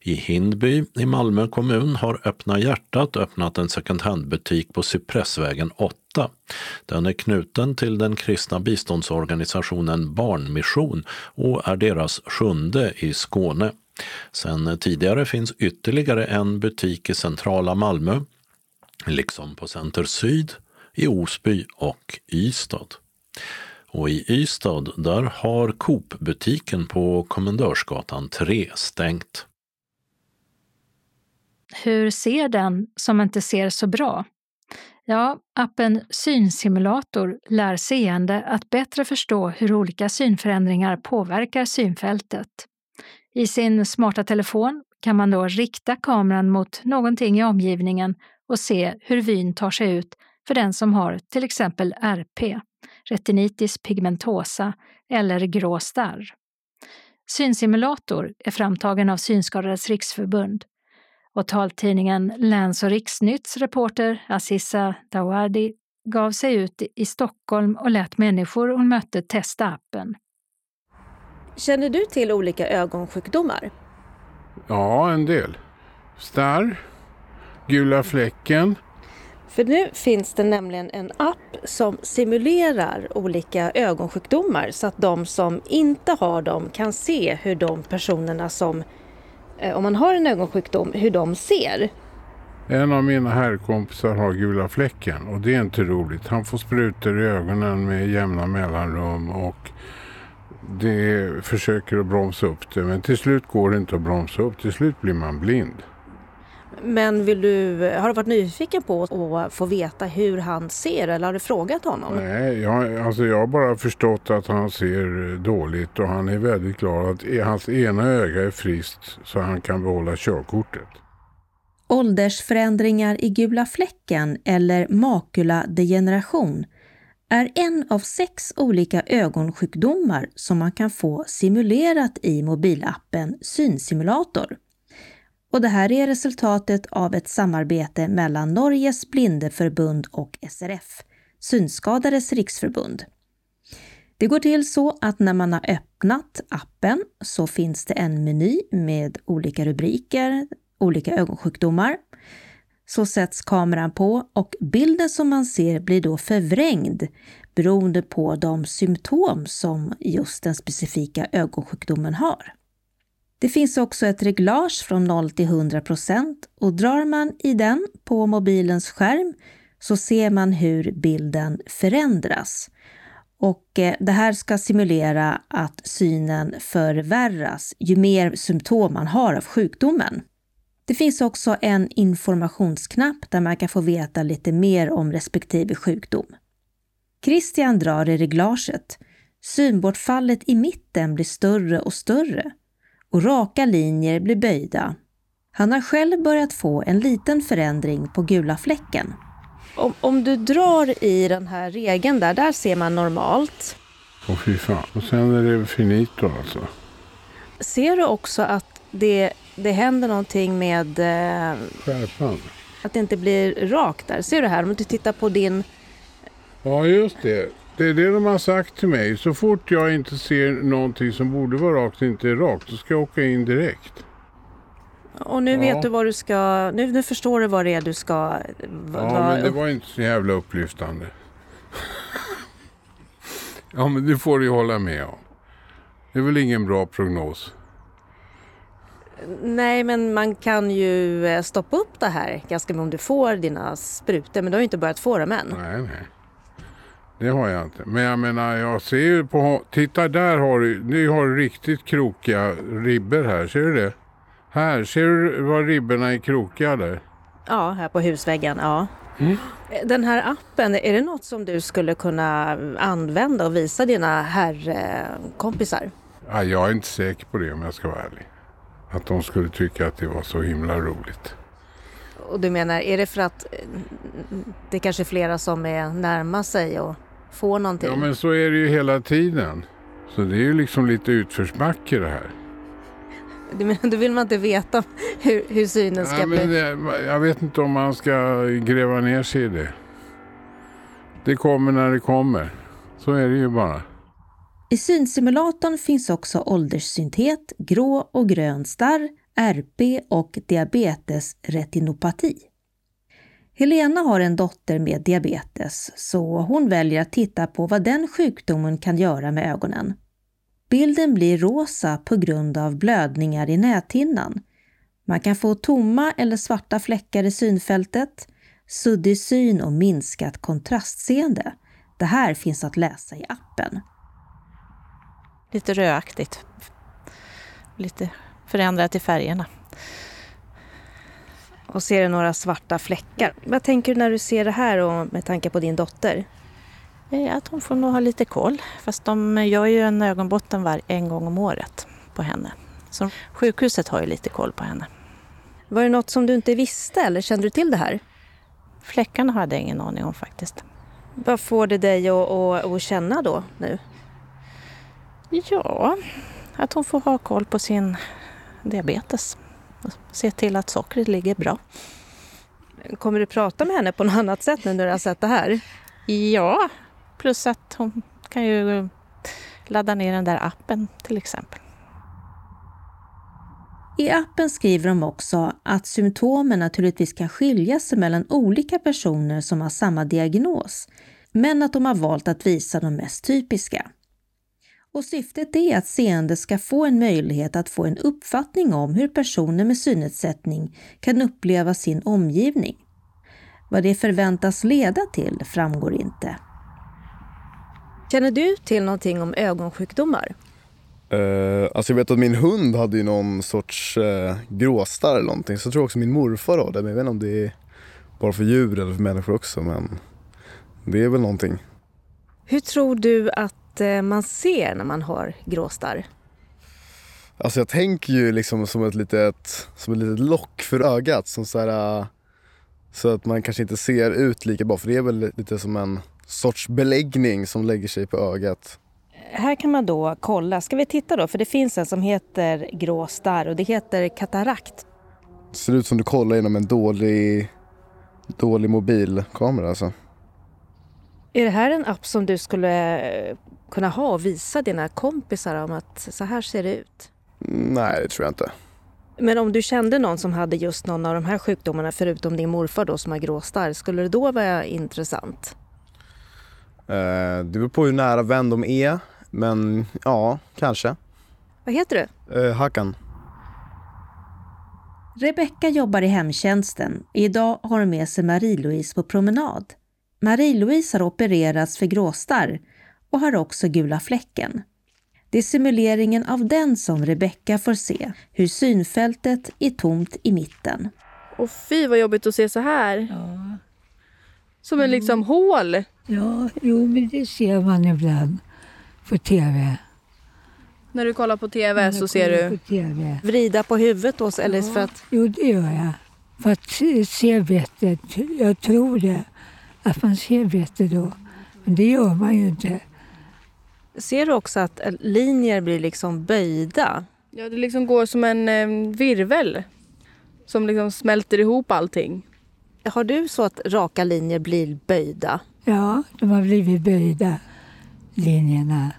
I Hindby i Malmö kommun har Öppna hjärtat öppnat en second hand-butik på Cypressvägen 8. Den är knuten till den kristna biståndsorganisationen Barnmission och är deras sjunde i Skåne. Sen tidigare finns ytterligare en butik i centrala Malmö, liksom på Center Syd, i Osby och Ystad. Och i Ystad där har Coop-butiken på Kommendörsgatan 3 stängt. Hur ser den som inte ser så bra? Ja, appen Synsimulator lär seende att bättre förstå hur olika synförändringar påverkar synfältet. I sin smarta telefon kan man då rikta kameran mot någonting i omgivningen och se hur vyn tar sig ut för den som har till exempel RP, retinitis pigmentosa eller grå starr. Synsimulator är framtagen av Synskadades riksförbund och taltidningen Läns och riksnytts reporter Aziza Dawadi gav sig ut i Stockholm och lät människor hon mötte testa appen. Känner du till olika ögonsjukdomar? Ja, en del. Starr, gula fläcken. För nu finns det nämligen en app som simulerar olika ögonsjukdomar så att de som inte har dem kan se hur de personerna som, Eh, om man har en ögonsjukdom, hur de ser. En av mina herrkompisar har gula fläcken och det är inte roligt. Han får sprutor i ögonen med jämna mellanrum och det försöker att bromsa upp det men till slut går det inte att bromsa upp. Till slut blir man blind. Men vill du, har du varit nyfiken på att få veta hur han ser eller har du frågat honom? Nej, jag, alltså jag har bara förstått att han ser dåligt och han är väldigt glad att hans ena öga är friskt så han kan behålla körkortet. Åldersförändringar i gula fläcken eller makuladegeneration är en av sex olika ögonsjukdomar som man kan få simulerat i mobilappen Synsimulator. Och det här är resultatet av ett samarbete mellan Norges blindeförbund och SRF, Synskadades riksförbund. Det går till så att när man har öppnat appen så finns det en meny med olika rubriker, olika ögonsjukdomar. Så sätts kameran på och bilden som man ser blir då förvrängd beroende på de symptom som just den specifika ögonsjukdomen har. Det finns också ett reglage från 0 till 100% och drar man i den på mobilens skärm så ser man hur bilden förändras. Och eh, det här ska simulera att synen förvärras ju mer symptom man har av sjukdomen. Det finns också en informationsknapp där man kan få veta lite mer om respektive sjukdom. Christian drar i reglaget. Synbortfallet i mitten blir större och större och raka linjer blir böjda. Han har själv börjat få en liten förändring på gula fläcken. Om, om du drar i den här regeln där, där ser man normalt. Åh fy fan. Och sen är det finito alltså. Ser du också att det, det händer någonting med... Eh, Skärpan? Att det inte blir rakt där. Ser du här? Om du tittar på din... Ja, just det. Det är det de har sagt till mig. Så fort jag inte ser någonting som borde vara rakt inte är rakt, så ska jag åka in direkt. Och nu ja. vet du vad du ska... Nu, nu förstår du vad det är du ska... Ja, men det var inte så jävla upplyftande. ja, men det får du ju hålla med om. Det är väl ingen bra prognos. Nej, men man kan ju eh, stoppa upp det här ganska om du får dina sprutor. Men du har ju inte börjat få dem än. Nej, nej. Det har jag inte. Men jag menar, jag ser ju på... Titta där har du, nu har du riktigt krokiga ribbor här. Ser du det? Här, ser du var ribborna är krokiga där? Ja, här på husväggen, ja. Mm. Den här appen, är det något som du skulle kunna använda och visa dina herrkompisar? Ja, jag är inte säker på det om jag ska vara ärlig. Att de skulle tycka att det var så himla roligt. Och du menar, är det för att det är kanske är flera som är närma sig och får någonting? Ja, men så är det ju hela tiden. Så det är ju liksom lite utförsbacke det här. Du menar, då vill man inte veta hur, hur synen ska ja, bli? Det, jag vet inte om man ska gräva ner sig i det. Det kommer när det kommer. Så är det ju bara. I synsimulatorn finns också ålderssyntet, grå och grön starr, RP och diabetesretinopati. Helena har en dotter med diabetes så hon väljer att titta på vad den sjukdomen kan göra med ögonen. Bilden blir rosa på grund av blödningar i näthinnan. Man kan få tomma eller svarta fläckar i synfältet, suddig syn och minskat kontrastseende. Det här finns att läsa i appen. Lite röaktigt. Lite förändrat i färgerna. Och ser du några svarta fläckar. Vad tänker du när du ser det här och med tanke på din dotter? Eh, att hon får nog ha lite koll. Fast de gör ju en ögonbotten var en gång om året på henne. Så sjukhuset har ju lite koll på henne. Var det något som du inte visste eller kände du till det här? Fläckarna hade jag ingen aning om faktiskt. Vad får det dig att, att, att känna då nu? Ja, att hon får ha koll på sin diabetes. Och se till att sockret ligger bra. Kommer du prata med henne på något annat sätt nu när du har sett det här? Ja, plus att hon kan ju ladda ner den där appen till exempel. I appen skriver de också att symptomen naturligtvis kan skilja sig mellan olika personer som har samma diagnos, men att de har valt att visa de mest typiska. Och syftet är att seende ska få en möjlighet att få en uppfattning om hur personer med synnedsättning kan uppleva sin omgivning. Vad det förväntas leda till framgår inte. Känner du till någonting om ögonsjukdomar? Uh, alltså jag vet att min hund hade ju någon sorts uh, gråstarr eller någonting. Så jag tror också min morfar har det. Men jag vet inte om det är bara för djur eller för människor också. Men det är väl någonting. Hur tror du att uh, man ser när man har gråstarr? Alltså jag tänker ju liksom som ett litet, som ett litet lock för ögat. Som så, här, så att man kanske inte ser ut lika bra. För det är väl lite som en sorts beläggning som lägger sig på ögat här kan man då kolla. Ska vi titta då? För det finns en som heter grå starr och det heter katarakt. Det ser ut som du kollar genom en dålig, dålig mobilkamera alltså. Är det här en app som du skulle eh, kunna ha och visa dina kompisar om att så här ser det ut? Nej, det tror jag inte. Men om du kände någon som hade just någon av de här sjukdomarna förutom din morfar då som har gråstarr, skulle det då vara intressant? Eh, det beror på hur nära vän de är. Men ja, kanske. Vad heter du? Uh, Hakan. Rebecka jobbar i hemtjänsten. Idag har hon med sig Marie-Louise på promenad. Marie-Louise har opererats för gråstarr och har också gula fläcken. Det är simuleringen av den som Rebecka får se, hur synfältet är tomt i mitten. Och fy vad jobbigt att se så här. Ja. Som en liksom mm. hål. Ja, jo men det ser man ibland på tv. När du kollar på tv så ser du? TV. Vrida på huvudet då, eller ja. för att? Jo, det gör jag. För att se bättre. Jag tror det. Att man ser bättre då. Men det gör man ju inte. Ser du också att linjer blir liksom böjda? Ja, det liksom går som en eh, virvel som liksom smälter ihop allting. Har du så att raka linjer blir böjda? Ja, de har blivit böjda linjerna.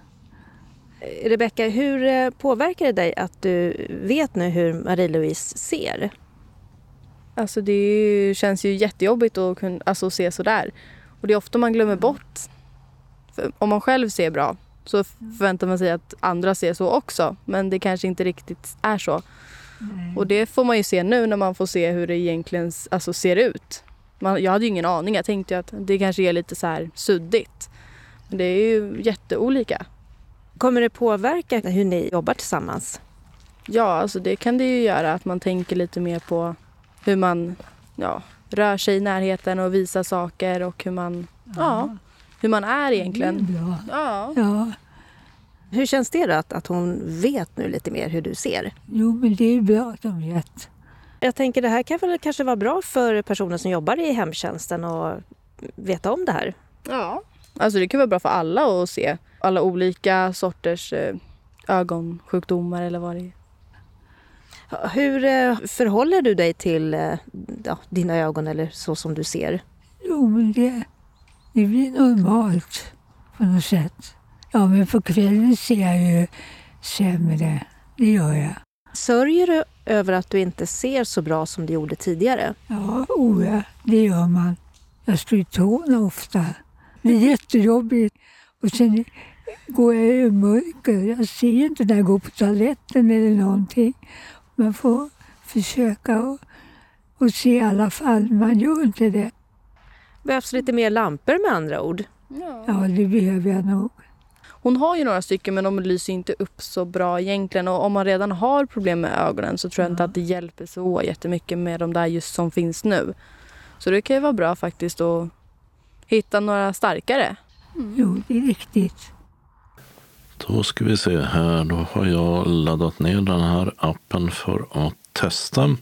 Rebecka, hur eh, påverkar det dig att du vet nu hur Marie-Louise ser? Alltså det känns ju jättejobbigt att kunna, alltså, se sådär. Och det är ofta man glömmer bort. För om man själv ser bra så förväntar man sig att andra ser så också. Men det kanske inte riktigt är så. Nej. Och det får man ju se nu när man får se hur det egentligen alltså, ser ut. Man, jag hade ju ingen aning. Jag tänkte att det kanske är lite så här suddigt. Det är ju jätteolika. Kommer det påverka hur ni jobbar tillsammans? Ja, alltså det kan det ju göra. Att man tänker lite mer på hur man ja, rör sig i närheten och visar saker och hur man, ja hur man är egentligen. Det är bra. Ja. ja. Hur känns det då att, att hon vet nu lite mer hur du ser? Jo, men det är bra att hon vet. Jag tänker det här kan väl kanske vara bra för personer som jobbar i hemtjänsten att veta om det här? Ja, Alltså det kan vara bra för alla att se alla olika sorters eh, ögonsjukdomar eller vad det är. Hur eh, förhåller du dig till eh, ja, dina ögon eller så som du ser? Jo, men det, det blir normalt på något sätt. Ja, men på kvällen ser jag ju sämre. Det gör jag. Sörjer du över att du inte ser så bra som du gjorde tidigare? Ja, oh ja, det gör man. Jag slår tårna ofta. Det är jättejobbigt. Och sen går jag i mörker. Jag ser inte när jag går på toaletten eller någonting. Man får försöka och, och se i alla fall. Man gör inte det. Behövs lite mer lampor med andra ord? Ja, det behöver jag nog. Hon har ju några stycken men de lyser inte upp så bra egentligen och om man redan har problem med ögonen så tror jag inte att det hjälper så jättemycket med de där just som finns nu. Så det kan ju vara bra faktiskt att hitta några starkare. Mm. Jo, det är riktigt. Då ska vi se här. Då har jag laddat ner den här appen för att testa.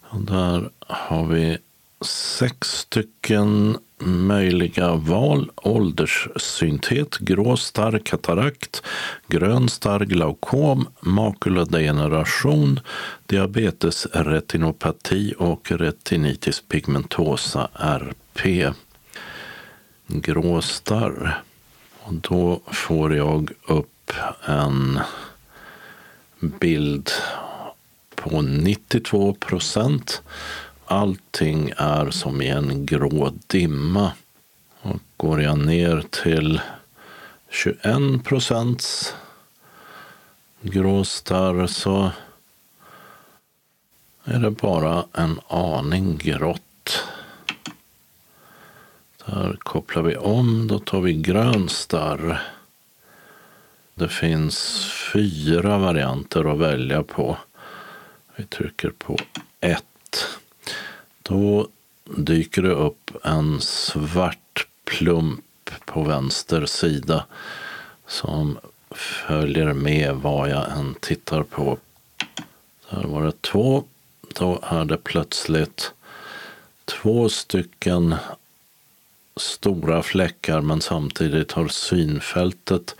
Och där har vi sex stycken möjliga val. Ålderssynthet, grå starr katarakt, grön starr glaukom, makuladegeneration, diabetes retinopati och retinitis pigmentosa, RP. Grå starr. Och då får jag upp en bild på 92 procent allting är som i en grå dimma. Och går jag ner till 21 procents grå starr så är det bara en aning grått. Där kopplar vi om, då tar vi grön starr. Det finns fyra varianter att välja på. Vi trycker på 1. Då dyker det upp en svart plump på vänster sida som följer med vad jag än tittar på. Där var det två. Då är det plötsligt två stycken stora fläckar men samtidigt har synfältet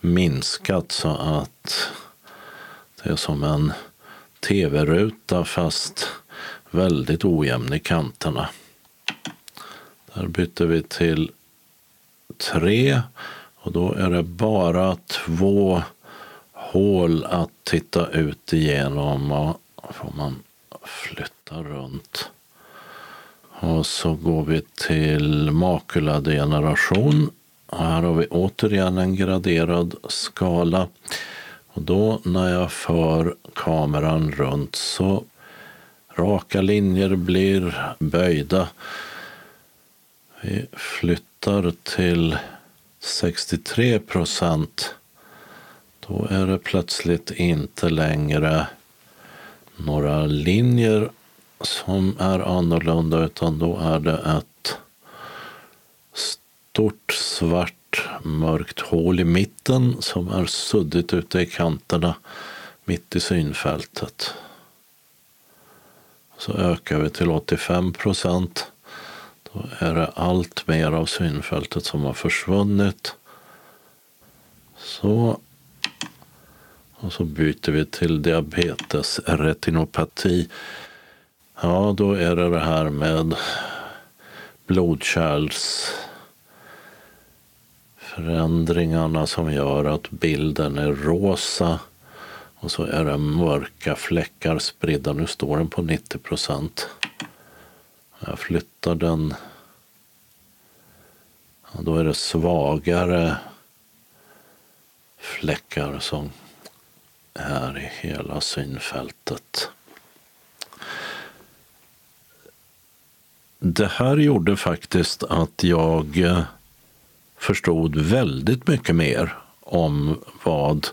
minskat så att det är som en tv-ruta fast väldigt ojämn i kanterna. Där byter vi till tre och då är det bara två hål att titta ut igenom och får man flytta runt. Och så går vi till makuladegeneration. Här har vi återigen en graderad skala. Och då när jag för kameran runt så Raka linjer blir böjda. Vi flyttar till 63 procent. Då är det plötsligt inte längre några linjer som är annorlunda utan då är det ett stort svart mörkt hål i mitten som är suddigt ute i kanterna mitt i synfältet. Så ökar vi till 85 procent. Då är det allt mer av synfältet som har försvunnit. Så. Och så byter vi till diabetes retinopati. Ja, då är det det här med blodkärlsförändringarna som gör att bilden är rosa och så är det mörka fläckar spridda. Nu står den på 90 procent. Jag flyttar den. Och då är det svagare fläckar som är i hela synfältet. Det här gjorde faktiskt att jag eh, förstod väldigt mycket mer om vad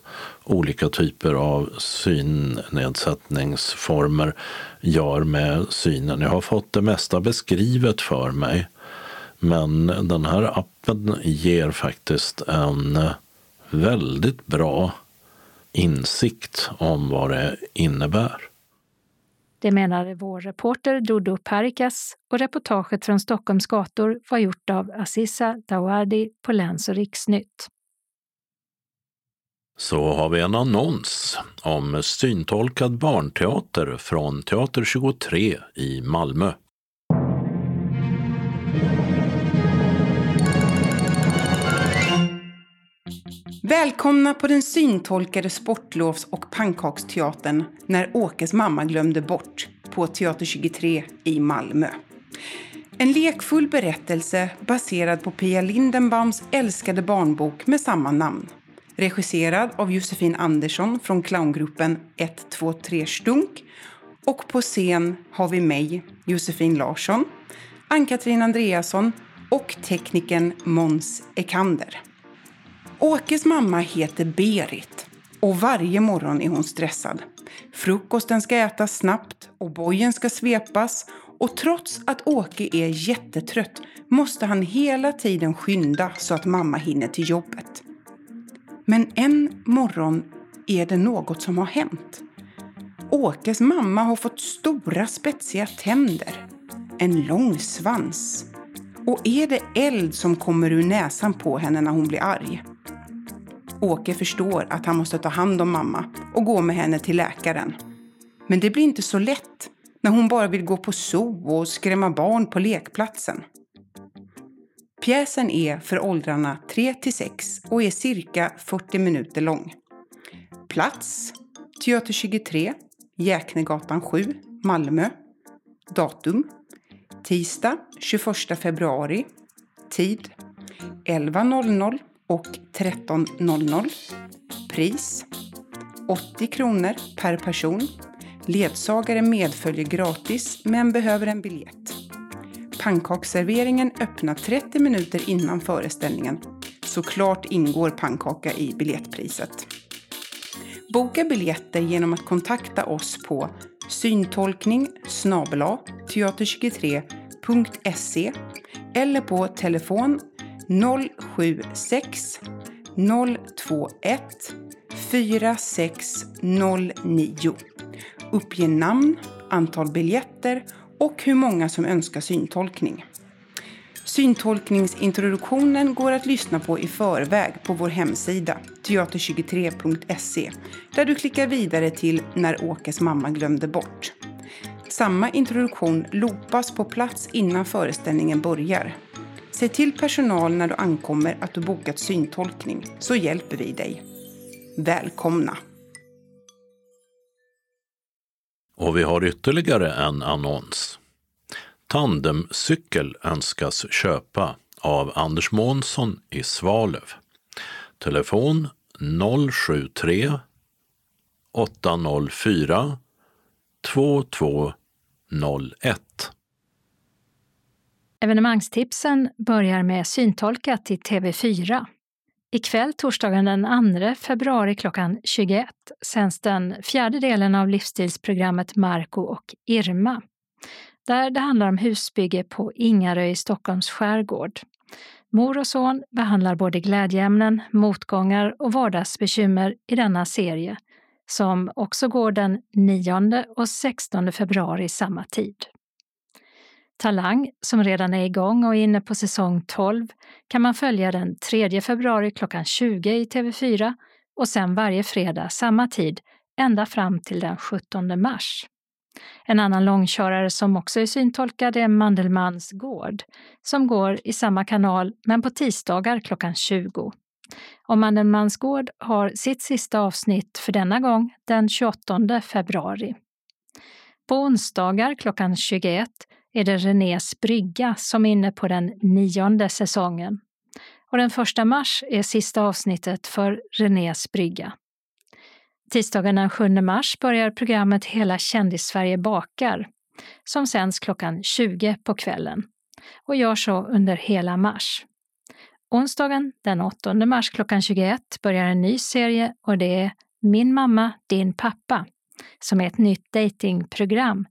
olika typer av synnedsättningsformer gör med synen. Jag har fått det mesta beskrivet för mig. Men den här appen ger faktiskt en väldigt bra insikt om vad det innebär. Det menade vår reporter Dodo Parikas och reportaget från Stockholms gator var gjort av Aziza Dawadi på Läns och riksnytt så har vi en annons om syntolkad barnteater från Teater 23 i Malmö. Välkomna på den syntolkade sportlovs och pannkaksteatern när Åkes mamma glömde bort på Teater 23 i Malmö. En lekfull berättelse baserad på Pia Lindenbaums älskade barnbok med samma namn. Regisserad av Josefin Andersson från clowngruppen 123 Stunk. Och på scen har vi mig, Josefin Larsson, Ann-Katrin Andreasson och teknikern Mons Ekander. Åkes mamma heter Berit och varje morgon är hon stressad. Frukosten ska ätas snabbt och bojen ska svepas och trots att Åke är jättetrött måste han hela tiden skynda så att mamma hinner till jobbet. Men en morgon är det något som har hänt. Åkes mamma har fått stora spetsiga tänder, en lång svans och är det eld som kommer ur näsan på henne när hon blir arg. Åke förstår att han måste ta hand om mamma och gå med henne till läkaren. Men det blir inte så lätt när hon bara vill gå på zoo och skrämma barn på lekplatsen. Pjäsen är för åldrarna 3 till 6 och är cirka 40 minuter lång. Plats Teater 23, Jäknegatan 7, Malmö. Datum tisdag 21 februari. Tid 11.00 och 13.00. Pris 80 kronor per person. Ledsagare medföljer gratis men behöver en biljett. Pannkaksserveringen öppnar 30 minuter innan föreställningen. Såklart ingår pannkaka i biljettpriset. Boka biljetter genom att kontakta oss på syntolkning teater23.se eller på telefon 076 021 4609. Uppge namn, antal biljetter och hur många som önskar syntolkning. Syntolkningsintroduktionen går att lyssna på i förväg på vår hemsida teater23.se där du klickar vidare till När Åkes mamma glömde bort. Samma introduktion loopas på plats innan föreställningen börjar. Se till personal när du ankommer att du bokat syntolkning så hjälper vi dig. Välkomna! Och vi har ytterligare en annons. Tandemcykel önskas köpa av Anders Månsson i Svalöv. Telefon 073 804 2201. Evenemangstipsen börjar med syntolkat i TV4. Ikväll torsdagen den 2 februari klockan 21 sänds den fjärde delen av livsstilsprogrammet Marco och Irma där det handlar om husbygge på Ingarö i Stockholms skärgård. Mor och son behandlar både glädjeämnen, motgångar och vardagsbekymmer i denna serie, som också går den 9 och 16 februari samma tid. Talang, som redan är igång och är inne på säsong 12, kan man följa den 3 februari klockan 20 i TV4 och sen varje fredag samma tid ända fram till den 17 mars. En annan långkörare som också är syntolkad är Mandelmans gård, som går i samma kanal men på tisdagar klockan 20. Och Mandelmans gård har sitt sista avsnitt för denna gång den 28 februari. På onsdagar klockan 21 är det Renés brygga som är inne på den nionde säsongen. Och den första mars är sista avsnittet för Renés brygga. Tisdagen den 7 mars börjar programmet Hela kändis-Sverige bakar som sänds klockan 20 på kvällen och gör så under hela mars. Onsdagen den 8 mars klockan 21 börjar en ny serie och det är Min mamma, din pappa som är ett nytt datingprogram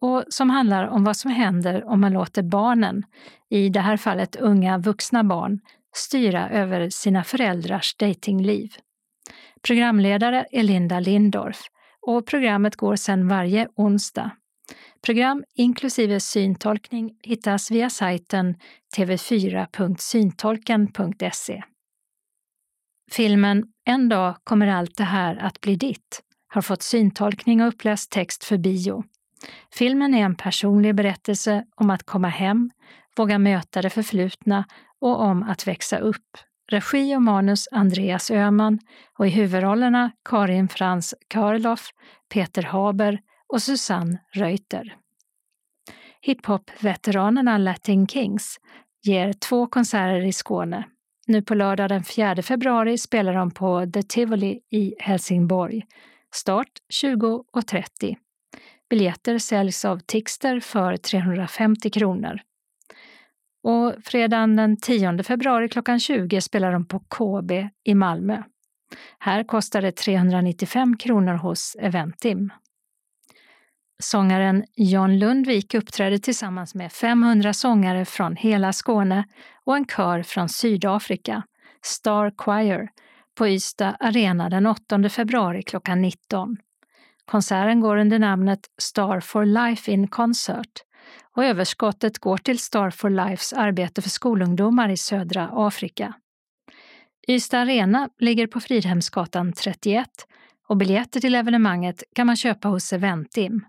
och som handlar om vad som händer om man låter barnen, i det här fallet unga vuxna barn, styra över sina föräldrars datingliv. Programledare är Linda Lindorff och programmet går sedan varje onsdag. Program inklusive syntolkning hittas via sajten tv4.syntolken.se. Filmen En dag kommer allt det här att bli ditt har fått syntolkning och uppläst text för bio. Filmen är en personlig berättelse om att komma hem, våga möta det förflutna och om att växa upp, regi och manus Andreas Öhman och i huvudrollerna Karin Frans Karloff, Peter Haber och Susanne Reuter. Hiphop-veteranerna Latin Kings ger två konserter i Skåne. Nu på lördag den 4 februari spelar de på The Tivoli i Helsingborg. Start 20.30. Biljetter säljs av Tixter för 350 kronor. Och fredagen den 10 februari klockan 20 spelar de på KB i Malmö. Här kostar det 395 kronor hos Eventim. Sångaren John Lundvik uppträder tillsammans med 500 sångare från hela Skåne och en kör från Sydafrika, Star Choir, på Ystad Arena den 8 februari klockan 19. Konserten går under namnet Star for Life in Concert och överskottet går till Star for Lifes arbete för skolungdomar i södra Afrika. Ystad Arena ligger på Fridhemsgatan 31 och biljetter till evenemanget kan man köpa hos Eventim.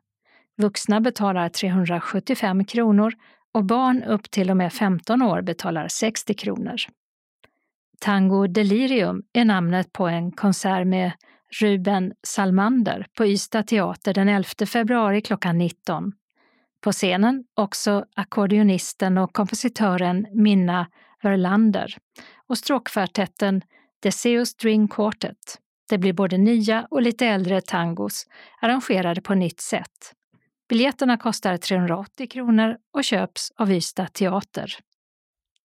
Vuxna betalar 375 kronor och barn upp till och med 15 år betalar 60 kronor. Tango Delirium är namnet på en konsert med Ruben Salmander på Ystad teater den 11 februari klockan 19. På scenen också ackordionisten och kompositören Minna Verlander och stråkkvartetten Deseo String Quartet. Det blir både nya och lite äldre tangos arrangerade på nytt sätt. Biljetterna kostar 380 kronor och köps av Ystad Teater.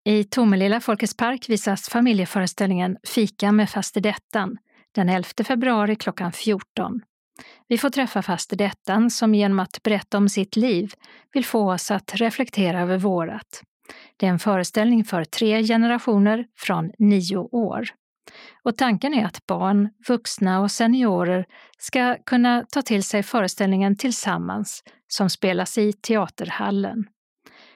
I Tomelilla Folkets park visas familjeföreställningen Fika med fastedettan den 11 februari klockan 14. Vi får träffa fastedettan som genom att berätta om sitt liv vill få oss att reflektera över vårat. Det är en föreställning för tre generationer från nio år. Och tanken är att barn, vuxna och seniorer ska kunna ta till sig föreställningen tillsammans som spelas i teaterhallen.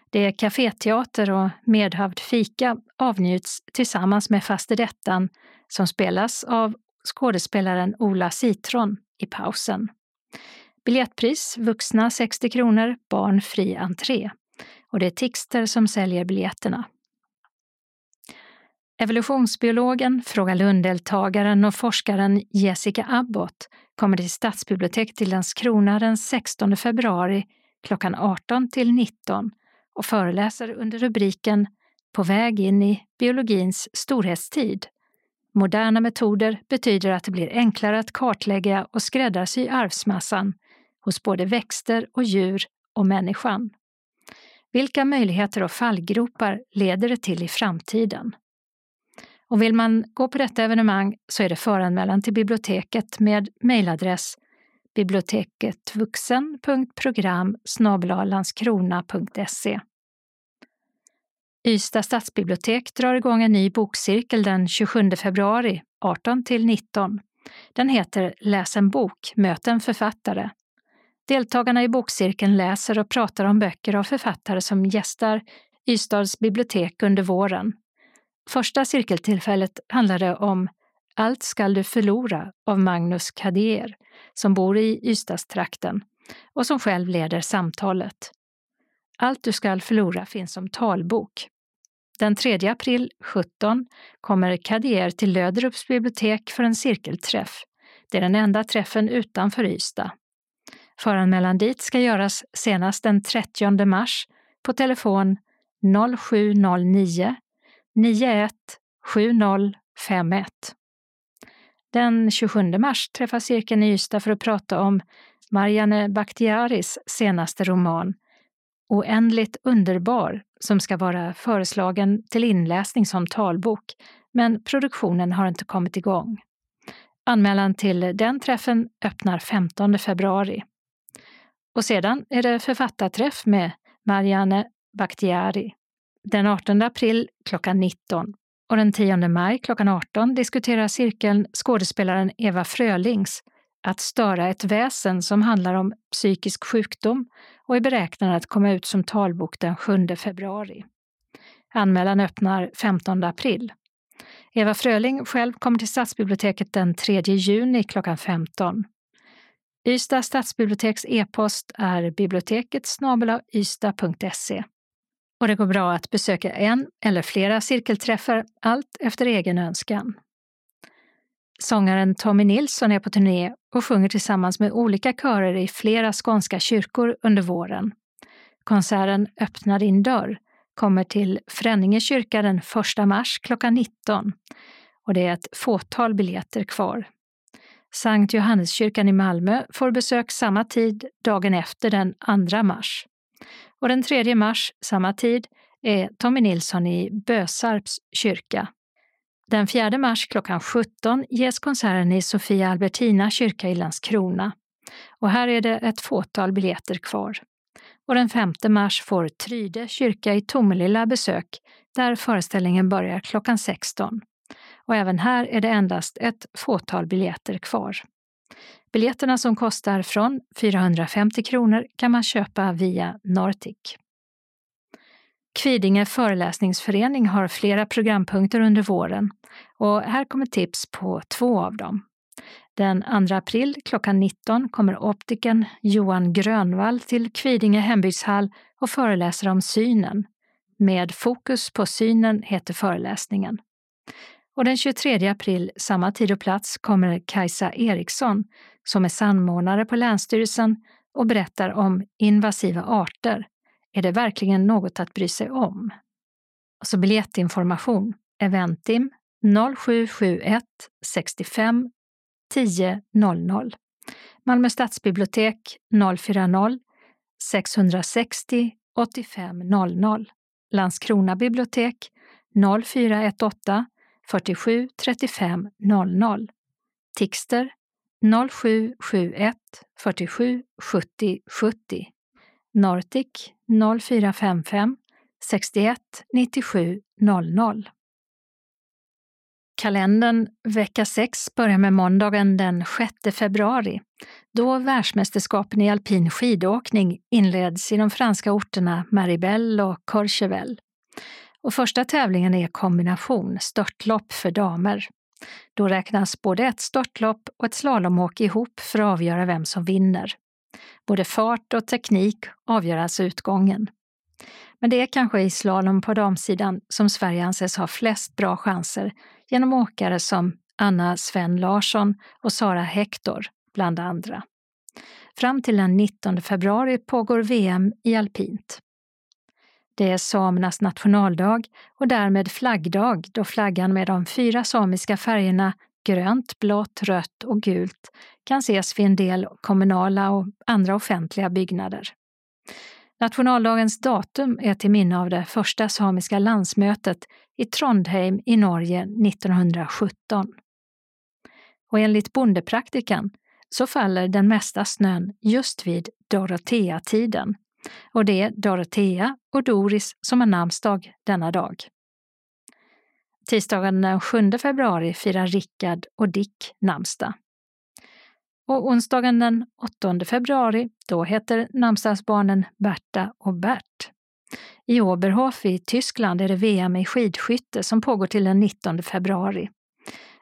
Det är kaféteater och medhavd fika avnjuts tillsammans med fastedettan som spelas av skådespelaren Ola Citron i pausen. Biljettpris vuxna 60 kronor, barn fri entré. Och det är Tixter som säljer biljetterna. Evolutionsbiologen, Fråga Lund-deltagaren och forskaren Jessica Abbott kommer till Stadsbiblioteket i Landskrona den 16 februari klockan 18 till 19 och föreläser under rubriken På väg in i biologins storhetstid. Moderna metoder betyder att det blir enklare att kartlägga och skräddarsy arvsmassan hos både växter och djur och människan. Vilka möjligheter och fallgropar leder det till i framtiden? Och vill man gå på detta evenemang så är det föranmälan till biblioteket med mejladress biblioteketvuxen.program landskrona.se. Ystad stadsbibliotek drar igång en ny bokcirkel den 27 februari 18 till 19. Den heter Läs en bok, möt en författare. Deltagarna i bokcirkeln läser och pratar om böcker av författare som gästar Ystads bibliotek under våren. Första cirkeltillfället handlade om Allt skall du förlora av Magnus Kadier, som bor i Ystadstrakten och som själv leder samtalet. Allt du skall förlora finns som talbok. Den 3 april 17 kommer Kadier till Löderups bibliotek för en cirkelträff. Det är den enda träffen utanför Ystad. Föranmälan dit ska göras senast den 30 mars på telefon 0709 917051. Den 27 mars träffas cirkeln i Ystad för att prata om Marianne Bakhtiaris senaste roman Oändligt underbar som ska vara föreslagen till inläsning som talbok, men produktionen har inte kommit igång. Anmälan till den träffen öppnar 15 februari. Och sedan är det författarträff med Marianne Bakhtiari. Den 18 april klockan 19 och den 10 maj klockan 18 diskuterar cirkeln skådespelaren Eva Frölings att störa ett väsen som handlar om psykisk sjukdom och är beräknad att komma ut som talbok den 7 februari. Anmälan öppnar 15 april. Eva Fröling själv kommer till Stadsbiblioteket den 3 juni klockan 15. Ystad stadsbiblioteks e-post är biblioteket ystad.se. Och det går bra att besöka en eller flera cirkelträffar, allt efter egen önskan. Sångaren Tommy Nilsson är på turné och sjunger tillsammans med olika körer i flera skånska kyrkor under våren. Konserten Öppna din dörr kommer till Fränninge kyrka den 1 mars klockan 19 och det är ett fåtal biljetter kvar. Sankt Johanneskyrkan i Malmö får besök samma tid dagen efter den 2 mars. Och den 3 mars, samma tid, är Tommy Nilsson i Bösarps kyrka. Den 4 mars klockan 17 ges konserten i Sofia Albertina kyrka i Landskrona. Och här är det ett fåtal biljetter kvar. Och den 5 mars får Tryde kyrka i Tomelilla besök där föreställningen börjar klockan 16. Och även här är det endast ett fåtal biljetter kvar. Biljetterna som kostar från 450 kronor kan man köpa via Nortic. Kvidinge föreläsningsförening har flera programpunkter under våren och här kommer tips på två av dem. Den 2 april klockan 19 kommer optiken Johan Grönvall till Kvidinge hembygdshall och föreläser om synen. Med fokus på synen heter föreläsningen. Och den 23 april, samma tid och plats, kommer Kajsa Eriksson som är samordnare på Länsstyrelsen och berättar om invasiva arter. Är det verkligen något att bry sig om? Och så biljettinformation. Eventim 0771 65 10 00. Malmö stadsbibliotek 040 660 85 00. Landskrona bibliotek 0418 47 35 00. Tixter 0771 47 70 70. Nortic 0455 61 97 00. Kalendern vecka 6 börjar med måndagen den 6 februari då världsmästerskapen i alpin skidåkning inleds i de franska orterna Maribel och Courchevel. Och första tävlingen är kombination störtlopp för damer. Då räknas både ett störtlopp och ett slalomåk ihop för att avgöra vem som vinner. Både fart och teknik avgör alltså utgången. Men det är kanske i slalom på damsidan som Sverige anses ha flest bra chanser genom åkare som Anna Sven Larsson och Sara Hector, bland andra. Fram till den 19 februari pågår VM i alpint. Det är samernas nationaldag och därmed flaggdag då flaggan med de fyra samiska färgerna grönt, blått, rött och gult kan ses vid en del kommunala och andra offentliga byggnader. Nationaldagens datum är till minne av det första samiska landsmötet i Trondheim i Norge 1917. Och enligt bondepraktikan så faller den mesta snön just vid Dorotea-tiden. Och det är Dorotea och Doris som har namnsdag denna dag. Tisdagen den 7 februari firar Rickard och Dick namnsdag. Och onsdagen den 8 februari, då heter namnsdagsbarnen Berta och Bert. I Oberhof i Tyskland är det VM i skidskytte som pågår till den 19 februari.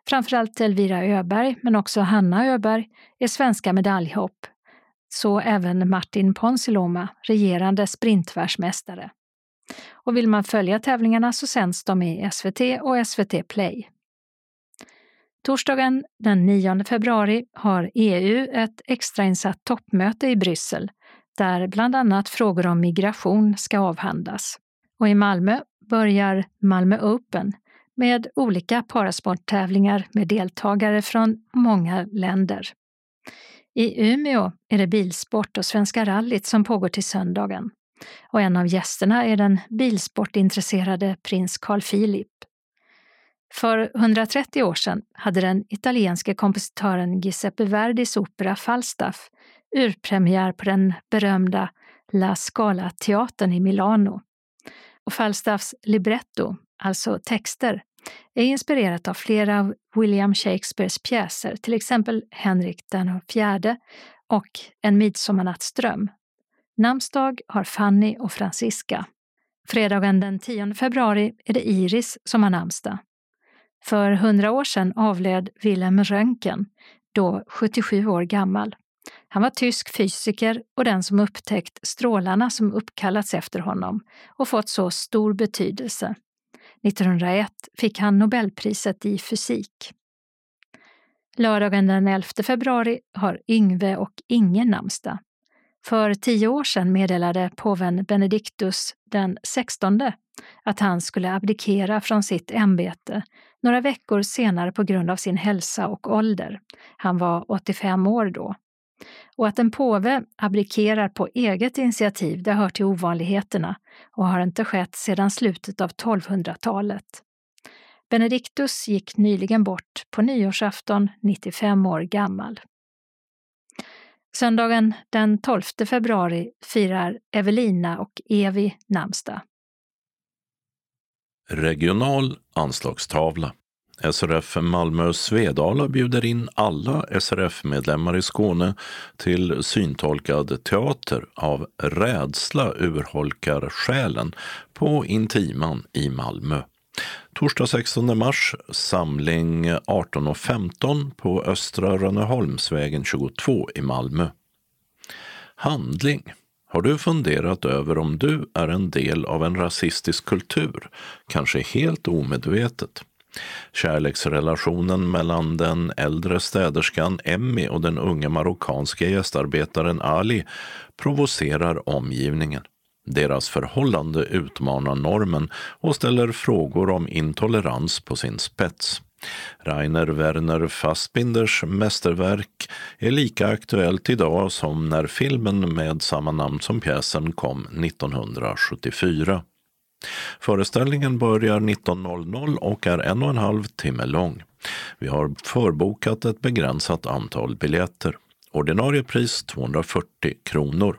Framförallt Elvira Öberg, men också Hanna Öberg, är svenska medaljhopp. Så även Martin Ponsiluoma, regerande sprintvärldsmästare. Och vill man följa tävlingarna så sänds de i SVT och SVT Play. Torsdagen den 9 februari har EU ett extrainsatt toppmöte i Bryssel där bland annat frågor om migration ska avhandlas. Och i Malmö börjar Malmö Open med olika parasporttävlingar med deltagare från många länder. I Umeå är det bilsport och Svenska rallyt som pågår till söndagen. Och en av gästerna är den bilsportintresserade prins Carl Philip. För 130 år sedan hade den italienske kompositören Giuseppe Verdis opera Falstaff urpremiär på den berömda La Scala-teatern i Milano. Och Falstaffs libretto, alltså texter, är inspirerat av flera av William Shakespeares pjäser, till exempel Henrik den fjärde och En midsommarnattsdröm. Namnsdag har Fanny och Franziska. Fredagen den 10 februari är det Iris som har namnsdag. För hundra år sedan avled Wilhelm Röntgen, då 77 år gammal. Han var tysk fysiker och den som upptäckt strålarna som uppkallats efter honom och fått så stor betydelse. 1901 fick han Nobelpriset i fysik. Lördagen den 11 februari har Yngve och Inge namnsdag. För tio år sedan meddelade påven Benediktus den 16 att han skulle abdikera från sitt ämbete några veckor senare på grund av sin hälsa och ålder. Han var 85 år då. Och att en påve abdikerar på eget initiativ, det hör till ovanligheterna och har inte skett sedan slutet av 1200-talet. Benediktus gick nyligen bort på nyårsafton, 95 år gammal. Söndagen den 12 februari firar Evelina och Evi namnsdag. Regional anslagstavla. SRF Malmö Svedala bjuder in alla SRF-medlemmar i Skåne till syntolkad teater av Rädsla urholkar själen på Intiman i Malmö. Torsdag 16 mars, samling 18.15 på Östra Rönneholmsvägen 22 i Malmö. Handling. Har du funderat över om du är en del av en rasistisk kultur, kanske helt omedvetet? Kärleksrelationen mellan den äldre städerskan Emmy och den unge marockanska gästarbetaren Ali provocerar omgivningen. Deras förhållande utmanar normen och ställer frågor om intolerans på sin spets. Rainer Werner Fassbinders mästerverk är lika aktuellt idag som när filmen med samma namn som pjäsen kom 1974. Föreställningen börjar 19.00 och är en och en halv timme lång. Vi har förbokat ett begränsat antal biljetter. Ordinarie pris 240 kronor.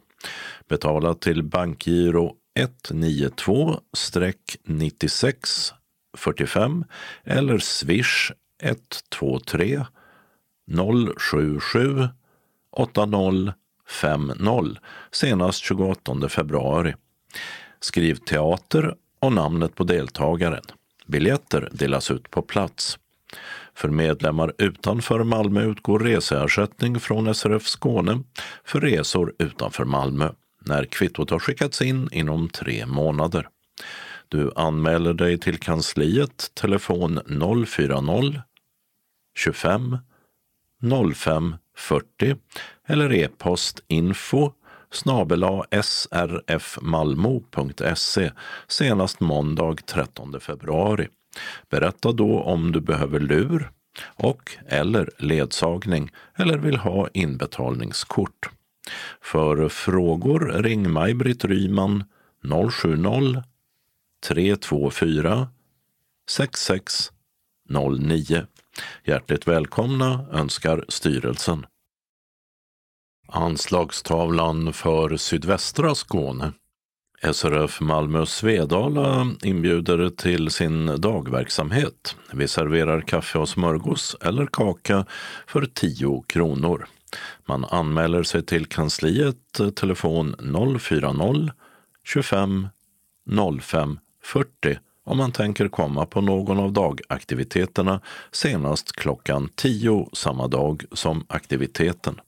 Betala till bankgiro 192-96 45 eller swish 123 077 8050 senast 28 februari. Skriv teater och namnet på deltagaren. Biljetter delas ut på plats. För medlemmar utanför Malmö utgår reseersättning från SRF Skåne för resor utanför Malmö när kvittot har skickats in inom tre månader. Du anmäler dig till kansliet, telefon 040 25 05 40 eller e-post info snabela srfmalmo.se senast måndag 13 februari. Berätta då om du behöver lur och eller ledsagning eller vill ha inbetalningskort. För frågor ring Maj-Britt Ryman 070 324 6609. Hjärtligt välkomna önskar styrelsen. Anslagstavlan för sydvästra Skåne. SRF Malmö Svedala inbjuder till sin dagverksamhet. Vi serverar kaffe och smörgås eller kaka för 10 kronor. Man anmäler sig till kansliet, eh, telefon 040 25 05 40 om man tänker komma på någon av dagaktiviteterna senast klockan 10 samma dag som aktiviteten.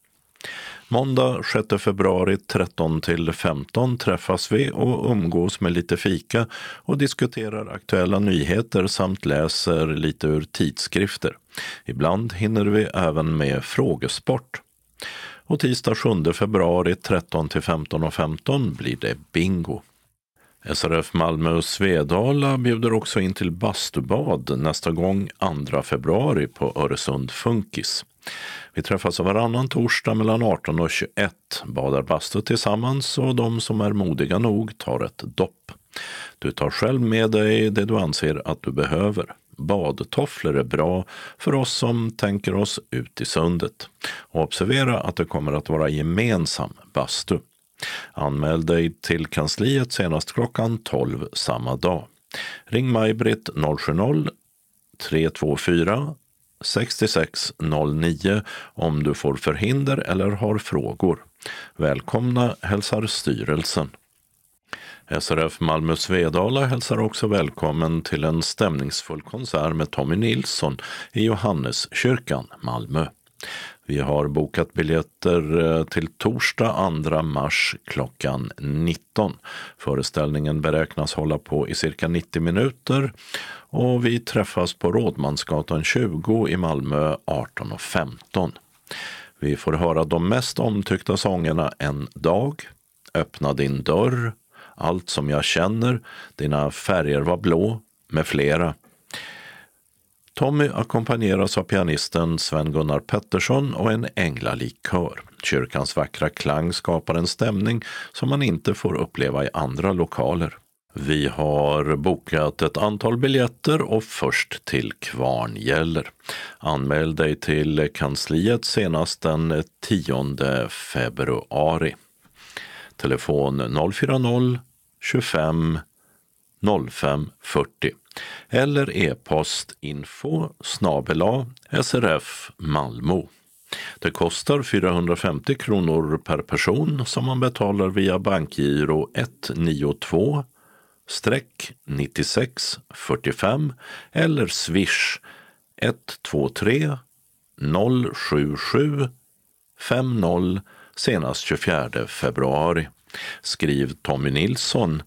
Måndag 6 februari 13 till 15 träffas vi och umgås med lite fika och diskuterar aktuella nyheter samt läser lite ur tidskrifter. Ibland hinner vi även med frågesport. Och tisdag 7 februari 13 till 15.15 15 blir det bingo. SRF Malmö och Svedala bjuder också in till bastubad nästa gång 2 februari på Öresund Funkis. Vi träffas varannan torsdag mellan 18 och 21, badar bastu tillsammans och de som är modiga nog tar ett dopp. Du tar själv med dig det du anser att du behöver. Badtofflor är bra för oss som tänker oss ut i sundet. Och observera att det kommer att vara gemensam bastu. Anmäl dig till kansliet senast klockan 12 samma dag. Ring Maj-Britt 070 324 6609 om du får förhinder eller har frågor. Välkomna hälsar styrelsen. SRF Malmö Svedala hälsar också välkommen till en stämningsfull konsert med Tommy Nilsson i Johanneskyrkan, Malmö. Vi har bokat biljetter eh, till torsdag 2 mars klockan 19. Föreställningen beräknas hålla på i cirka 90 minuter och vi träffas på Rådmansgatan 20 i Malmö 18.15. Vi får höra de mest omtyckta sångerna En dag, Öppna din dörr, allt som jag känner, Dina färger var blå med flera. Tommy ackompanjeras av pianisten Sven-Gunnar Pettersson och en änglalik kör. Kyrkans vackra klang skapar en stämning som man inte får uppleva i andra lokaler. Vi har bokat ett antal biljetter och först till Kvarn gäller. Anmäl dig till kansliet senast den 10 februari. Telefon 040 25 05 40 eller e-post info snabela srf Malmo. Det kostar 450 kronor per person som man betalar via bankgiro 192 96 45 eller swish 123 077 50 senast 24 februari. Skriv Tommy Nilsson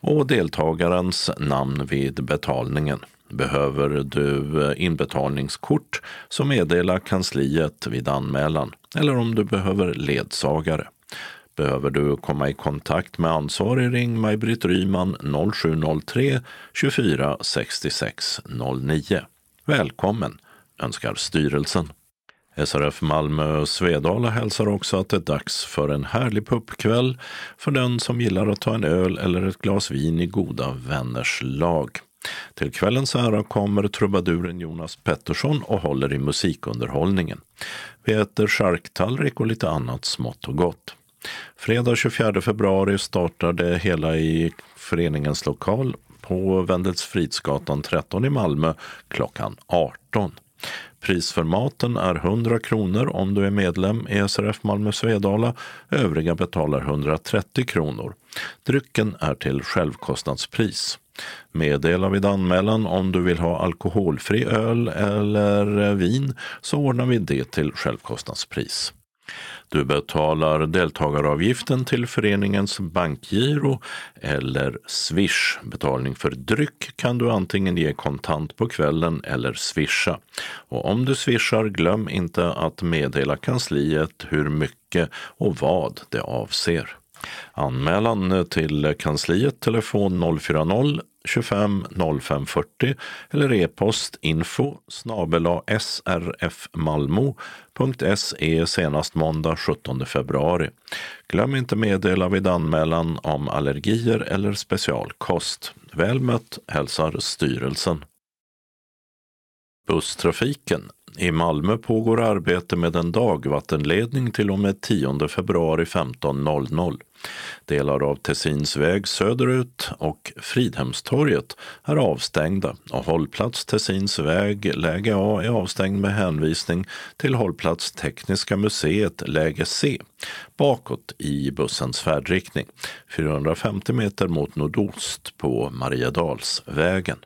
och deltagarens namn vid betalningen. Behöver du eh, inbetalningskort så meddela kansliet vid anmälan eller om du behöver ledsagare. Behöver du komma i kontakt med ansvarig ring Maj-Britt Ryman 0703 24 66 09. Välkommen önskar styrelsen. SRF Malmö Svedala hälsar också att det är dags för en härlig pubkväll för den som gillar att ta en öl eller ett glas vin i goda vänners lag. Till kvällens ära kommer trubaduren Jonas Pettersson och håller i musikunderhållningen. Vi äter charktallrik och lite annat smått och gott. Fredag 24 februari startar det hela i föreningens lokal på Wendelsfridsgatan 13 i Malmö klockan 18. Pris för maten är 100 kronor om du är medlem i SRF Malmö Svedala. Övriga betalar 130 kronor. Drycken är till självkostnadspris. Meddela vid anmälan om du vill ha alkoholfri öl eller vin så ordnar vi det till självkostnadspris. Du betalar deltagaravgiften till föreningens bankgiro eller Swish. Betalning för dryck kan du antingen ge kontant på kvällen eller swisha. Och om du swishar, glöm inte att meddela kansliet hur mycket och vad det avser. Anmälan till kansliet telefon 040 25 05 40 eller e-post info srfmalmo.se senast måndag 17 februari. Glöm inte meddela vid anmälan om allergier eller specialkost. Väl mött hälsar styrelsen. Busstrafiken i Malmö pågår arbete med en dagvattenledning till och med 10 februari 15.00. Delar av Tessins väg söderut och Fridhemstorget är avstängda och hållplats Tessins väg, läge A, är avstängd med hänvisning till hållplats Tekniska museet, läge C, bakåt i bussens färdriktning, 450 meter mot nordost på Mariedalsvägen.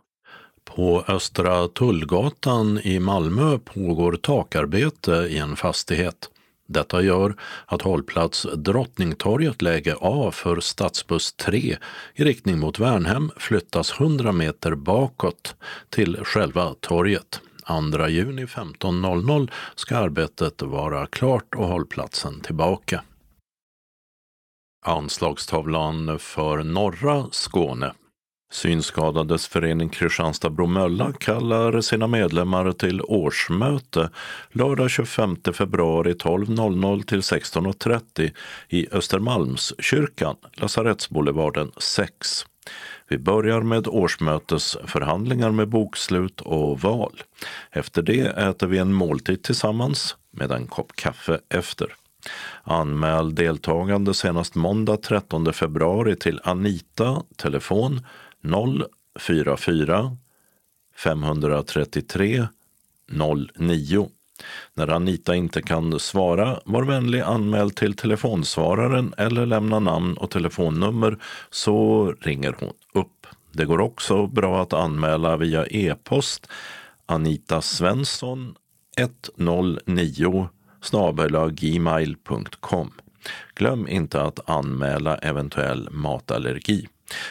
På Östra Tullgatan i Malmö pågår takarbete i en fastighet. Detta gör att hållplats Drottningtorget läge A för stadsbuss 3 i riktning mot Värnhem flyttas 100 meter bakåt till själva torget. 2 juni 15.00 ska arbetet vara klart och hållplatsen tillbaka. Anslagstavlan för norra Skåne Synskadades förening Kristianstad-Bromölla kallar sina medlemmar till årsmöte lördag 25 februari 12.00 till 16.30 i Östermalmskyrkan, Lasarettsboulevarden 6. Vi börjar med årsmötesförhandlingar med bokslut och val. Efter det äter vi en måltid tillsammans med en kopp kaffe efter. Anmäl deltagande senast måndag 13 februari till Anita, telefon 044 533 09. När Anita inte kan svara, var vänlig anmäl till telefonsvararen eller lämna namn och telefonnummer så ringer hon upp. Det går också bra att anmäla via e-post Anita Svensson 109 gmail.com. Glöm inte att anmäla eventuell matallergi.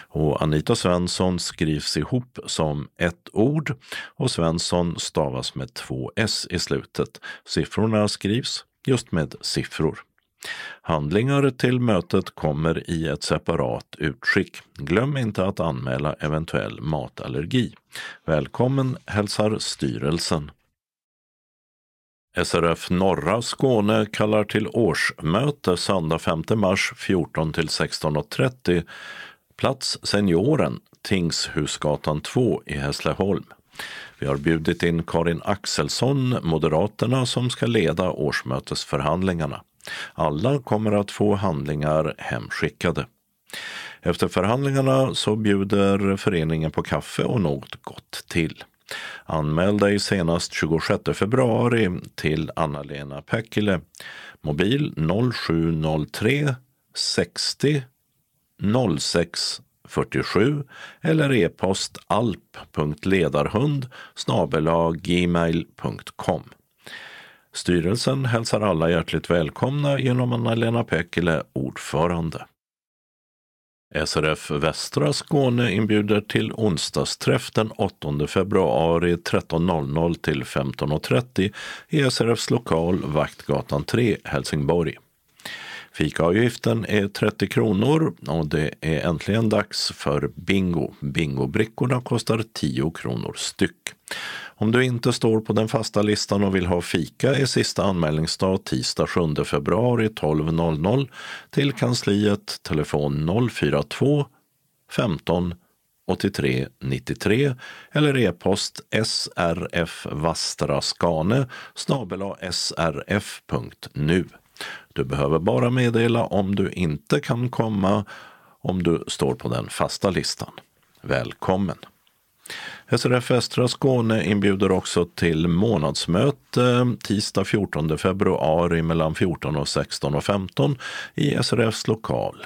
Och Anita Svensson skrivs ihop som ett ord och Svensson stavas med två s i slutet. Siffrorna skrivs just med siffror. Handlingar till mötet kommer i ett separat utskick. Glöm inte att anmäla eventuell matallergi. Välkommen hälsar styrelsen. SRF Norra Skåne kallar till årsmöte söndag 5 mars 14 till 16.30. Plats Senioren, Tingshusgatan 2 i Hässleholm. Vi har bjudit in Karin Axelsson, Moderaterna, som ska leda årsmötesförhandlingarna. Alla kommer att få handlingar hemskickade. Efter förhandlingarna så bjuder föreningen på kaffe och något gott till. Anmäl dig senast 26 februari till Anna-Lena Päckile. Mobil 0703 60 0647 eller e-post alp.ledarhund gmail.com. Styrelsen hälsar alla hjärtligt välkomna genom Anna-Lena Pekele, ordförande. SRF Västra Skåne inbjuder till onsdagsträff den 8 februari 13.00 till 15.30 i SRFs lokal Vaktgatan 3, Helsingborg. Fikaavgiften är 30 kronor och det är äntligen dags för bingo. Bingobrickorna kostar 10 kronor styck. Om du inte står på den fasta listan och vill ha fika är sista anmälningsdag tisdag 7 februari 12.00 till kansliet telefon 042 15 83 93 eller e-post srfvastraskane srf.nu. Du behöver bara meddela om du inte kan komma om du står på den fasta listan. Välkommen! SRF Västra Skåne inbjuder också till månadsmöte tisdag 14 februari mellan 14 och 16 och 15 i SRFs lokal.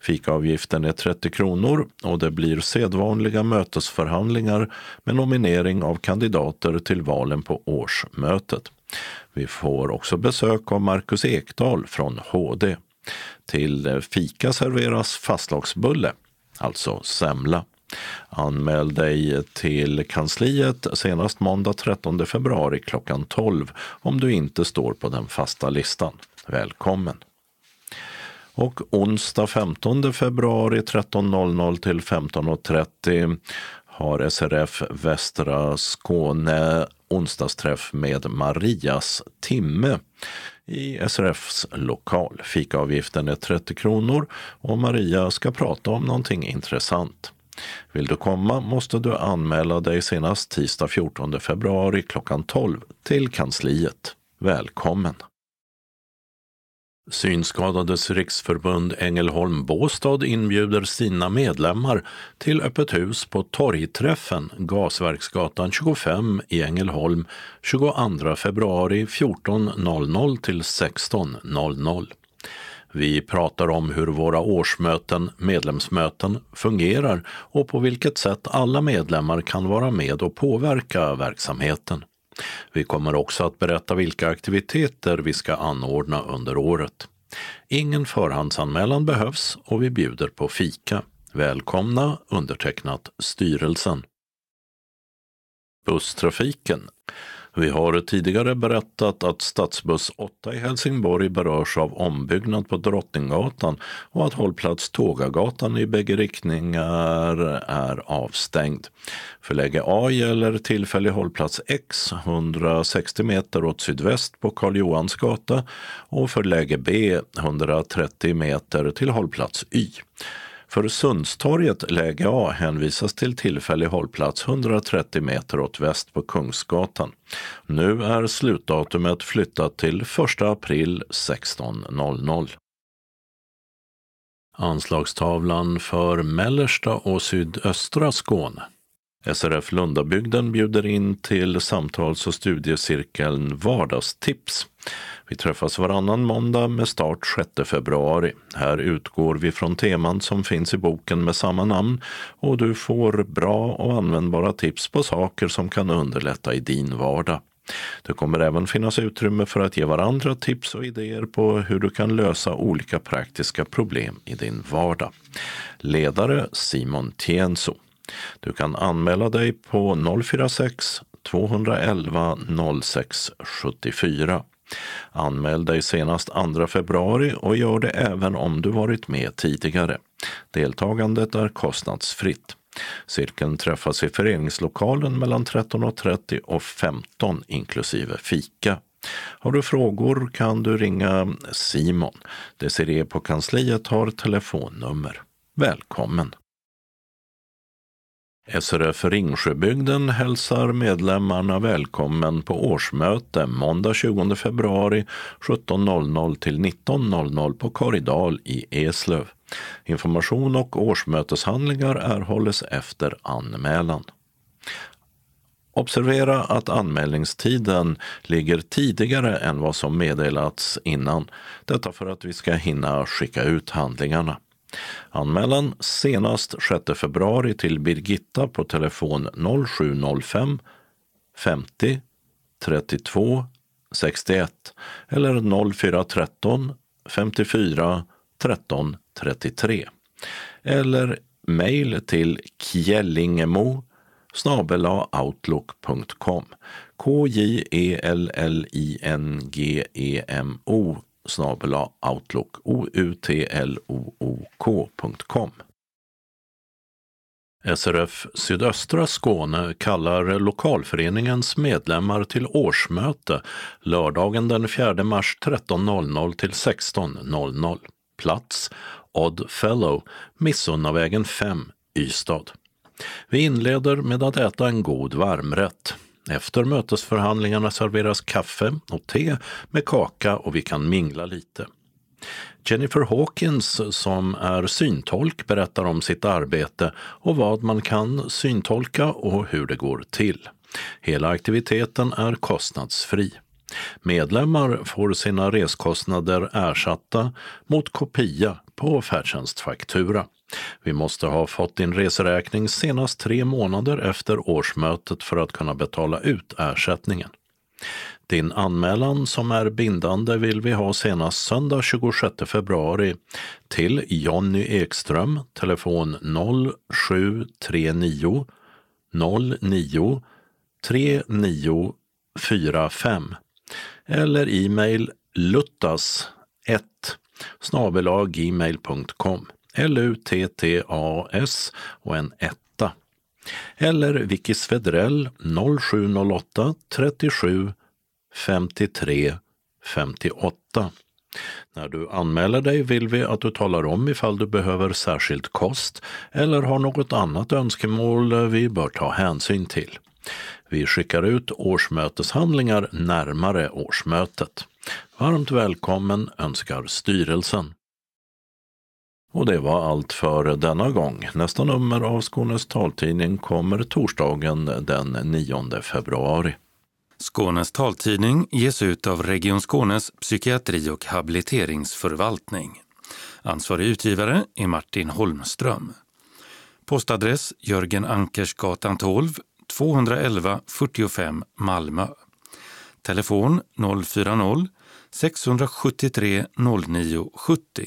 Fikaavgiften är 30 kronor och det blir sedvanliga mötesförhandlingar med nominering av kandidater till valen på årsmötet. Vi får också besök av Marcus Ekdahl från HD. Till eh, fika serveras fastlagsbulle, alltså semla. Anmäl dig till kansliet senast måndag 13 februari klockan 12 om du inte står på den fasta listan. Välkommen! Och onsdag 15 februari 13.00 till 15.30 har SRF Västra Skåne onsdagsträff med Marias timme i SRFs lokal. Fikaavgiften är 30 kronor och Maria ska prata om någonting intressant. Vill du komma måste du anmäla dig senast tisdag 14 februari klockan 12 till kansliet. Välkommen! Synskadades riksförbund Ängelholm Båstad inbjuder sina medlemmar till öppet hus på Torgträffen, Gasverksgatan 25 i Ängelholm 22 februari 14.00 till 16.00. Vi pratar om hur våra årsmöten, medlemsmöten, fungerar och på vilket sätt alla medlemmar kan vara med och påverka verksamheten. Vi kommer också att berätta vilka aktiviteter vi ska anordna under året. Ingen förhandsanmälan behövs och vi bjuder på fika. Välkomna undertecknat styrelsen. Busstrafiken vi har tidigare berättat att stadsbuss 8 i Helsingborg berörs av ombyggnad på Drottninggatan och att hållplats Tågagatan i bägge riktningar är avstängd. För läge A gäller tillfällig hållplats X 160 meter åt sydväst på Karl Johans gata och för läge B 130 meter till hållplats Y. För Sundstorget läge A hänvisas till tillfällig hållplats 130 meter åt väst på Kungsgatan. Nu är slutdatumet flyttat till 1 april 16.00. Anslagstavlan för mellersta och sydöstra Skåne. SRF Lundabygden bjuder in till samtals och studiecirkeln Vardagstips. Vi träffas varannan måndag med start 6 februari. Här utgår vi från teman som finns i boken med samma namn och du får bra och användbara tips på saker som kan underlätta i din vardag. Det kommer även finnas utrymme för att ge varandra tips och idéer på hur du kan lösa olika praktiska problem i din vardag. Ledare Simon Tienso. Du kan anmäla dig på 046 211 06 74. Anmäl dig senast 2 februari och gör det även om du varit med tidigare. Deltagandet är kostnadsfritt. Cirkeln träffas i föreningslokalen mellan 13.30 och 15 inklusive fika. Har du frågor kan du ringa Simon. Desiree på kansliet har telefonnummer. Välkommen! SRF Ringsjöbygden hälsar medlemmarna välkommen på årsmöte måndag 20 februari 17.00 till 19.00 på Korridal i Eslöv. Information och årsmöteshandlingar erhålles efter anmälan. Observera att anmälningstiden ligger tidigare än vad som meddelats innan. Detta för att vi ska hinna skicka ut handlingarna. Anmälan senast 6 februari till Birgitta på telefon 0705 50 32 61 eller 0413 54 13 33 eller mejl till kjellingemo outlook.com K-J-E-L-L-I-N-G-E-M-O outlook outlook.com. SRF Sydöstra Skåne kallar lokalföreningens medlemmar till årsmöte lördagen den 4 mars 13.00 till 16.00. Plats Odd Fellow, Missunnavägen 5, Ystad. Vi inleder med att äta en god varmrätt. Efter mötesförhandlingarna serveras kaffe och te med kaka och vi kan mingla lite. Jennifer Hawkins, som är syntolk, berättar om sitt arbete och vad man kan syntolka och hur det går till. Hela aktiviteten är kostnadsfri. Medlemmar får sina reskostnader ersatta mot kopia på färdtjänstfaktura. Vi måste ha fått din reseräkning senast tre månader efter årsmötet för att kunna betala ut ersättningen. Din anmälan som är bindande vill vi ha senast söndag 26 februari till Jonny Ekström, telefon 0739 09 3945 eller e-mail luttas 1 gmail.com L-U-T-T-A-S och en etta. Eller Vicky Svedrell 0708 37 53 58. När du anmäler dig vill vi att du talar om ifall du behöver särskild kost eller har något annat önskemål vi bör ta hänsyn till. Vi skickar ut årsmöteshandlingar närmare årsmötet. Varmt välkommen önskar styrelsen. Och det var allt för denna gång. Nästa nummer av Skånes taltidning kommer torsdagen den 9 februari. Skånes taltidning ges ut av Region Skånes psykiatri och habiliteringsförvaltning. Ansvarig utgivare är Martin Holmström. Postadress Jörgen Ankersgatan 12, 211 45 Malmö. Telefon 040-673 09 70.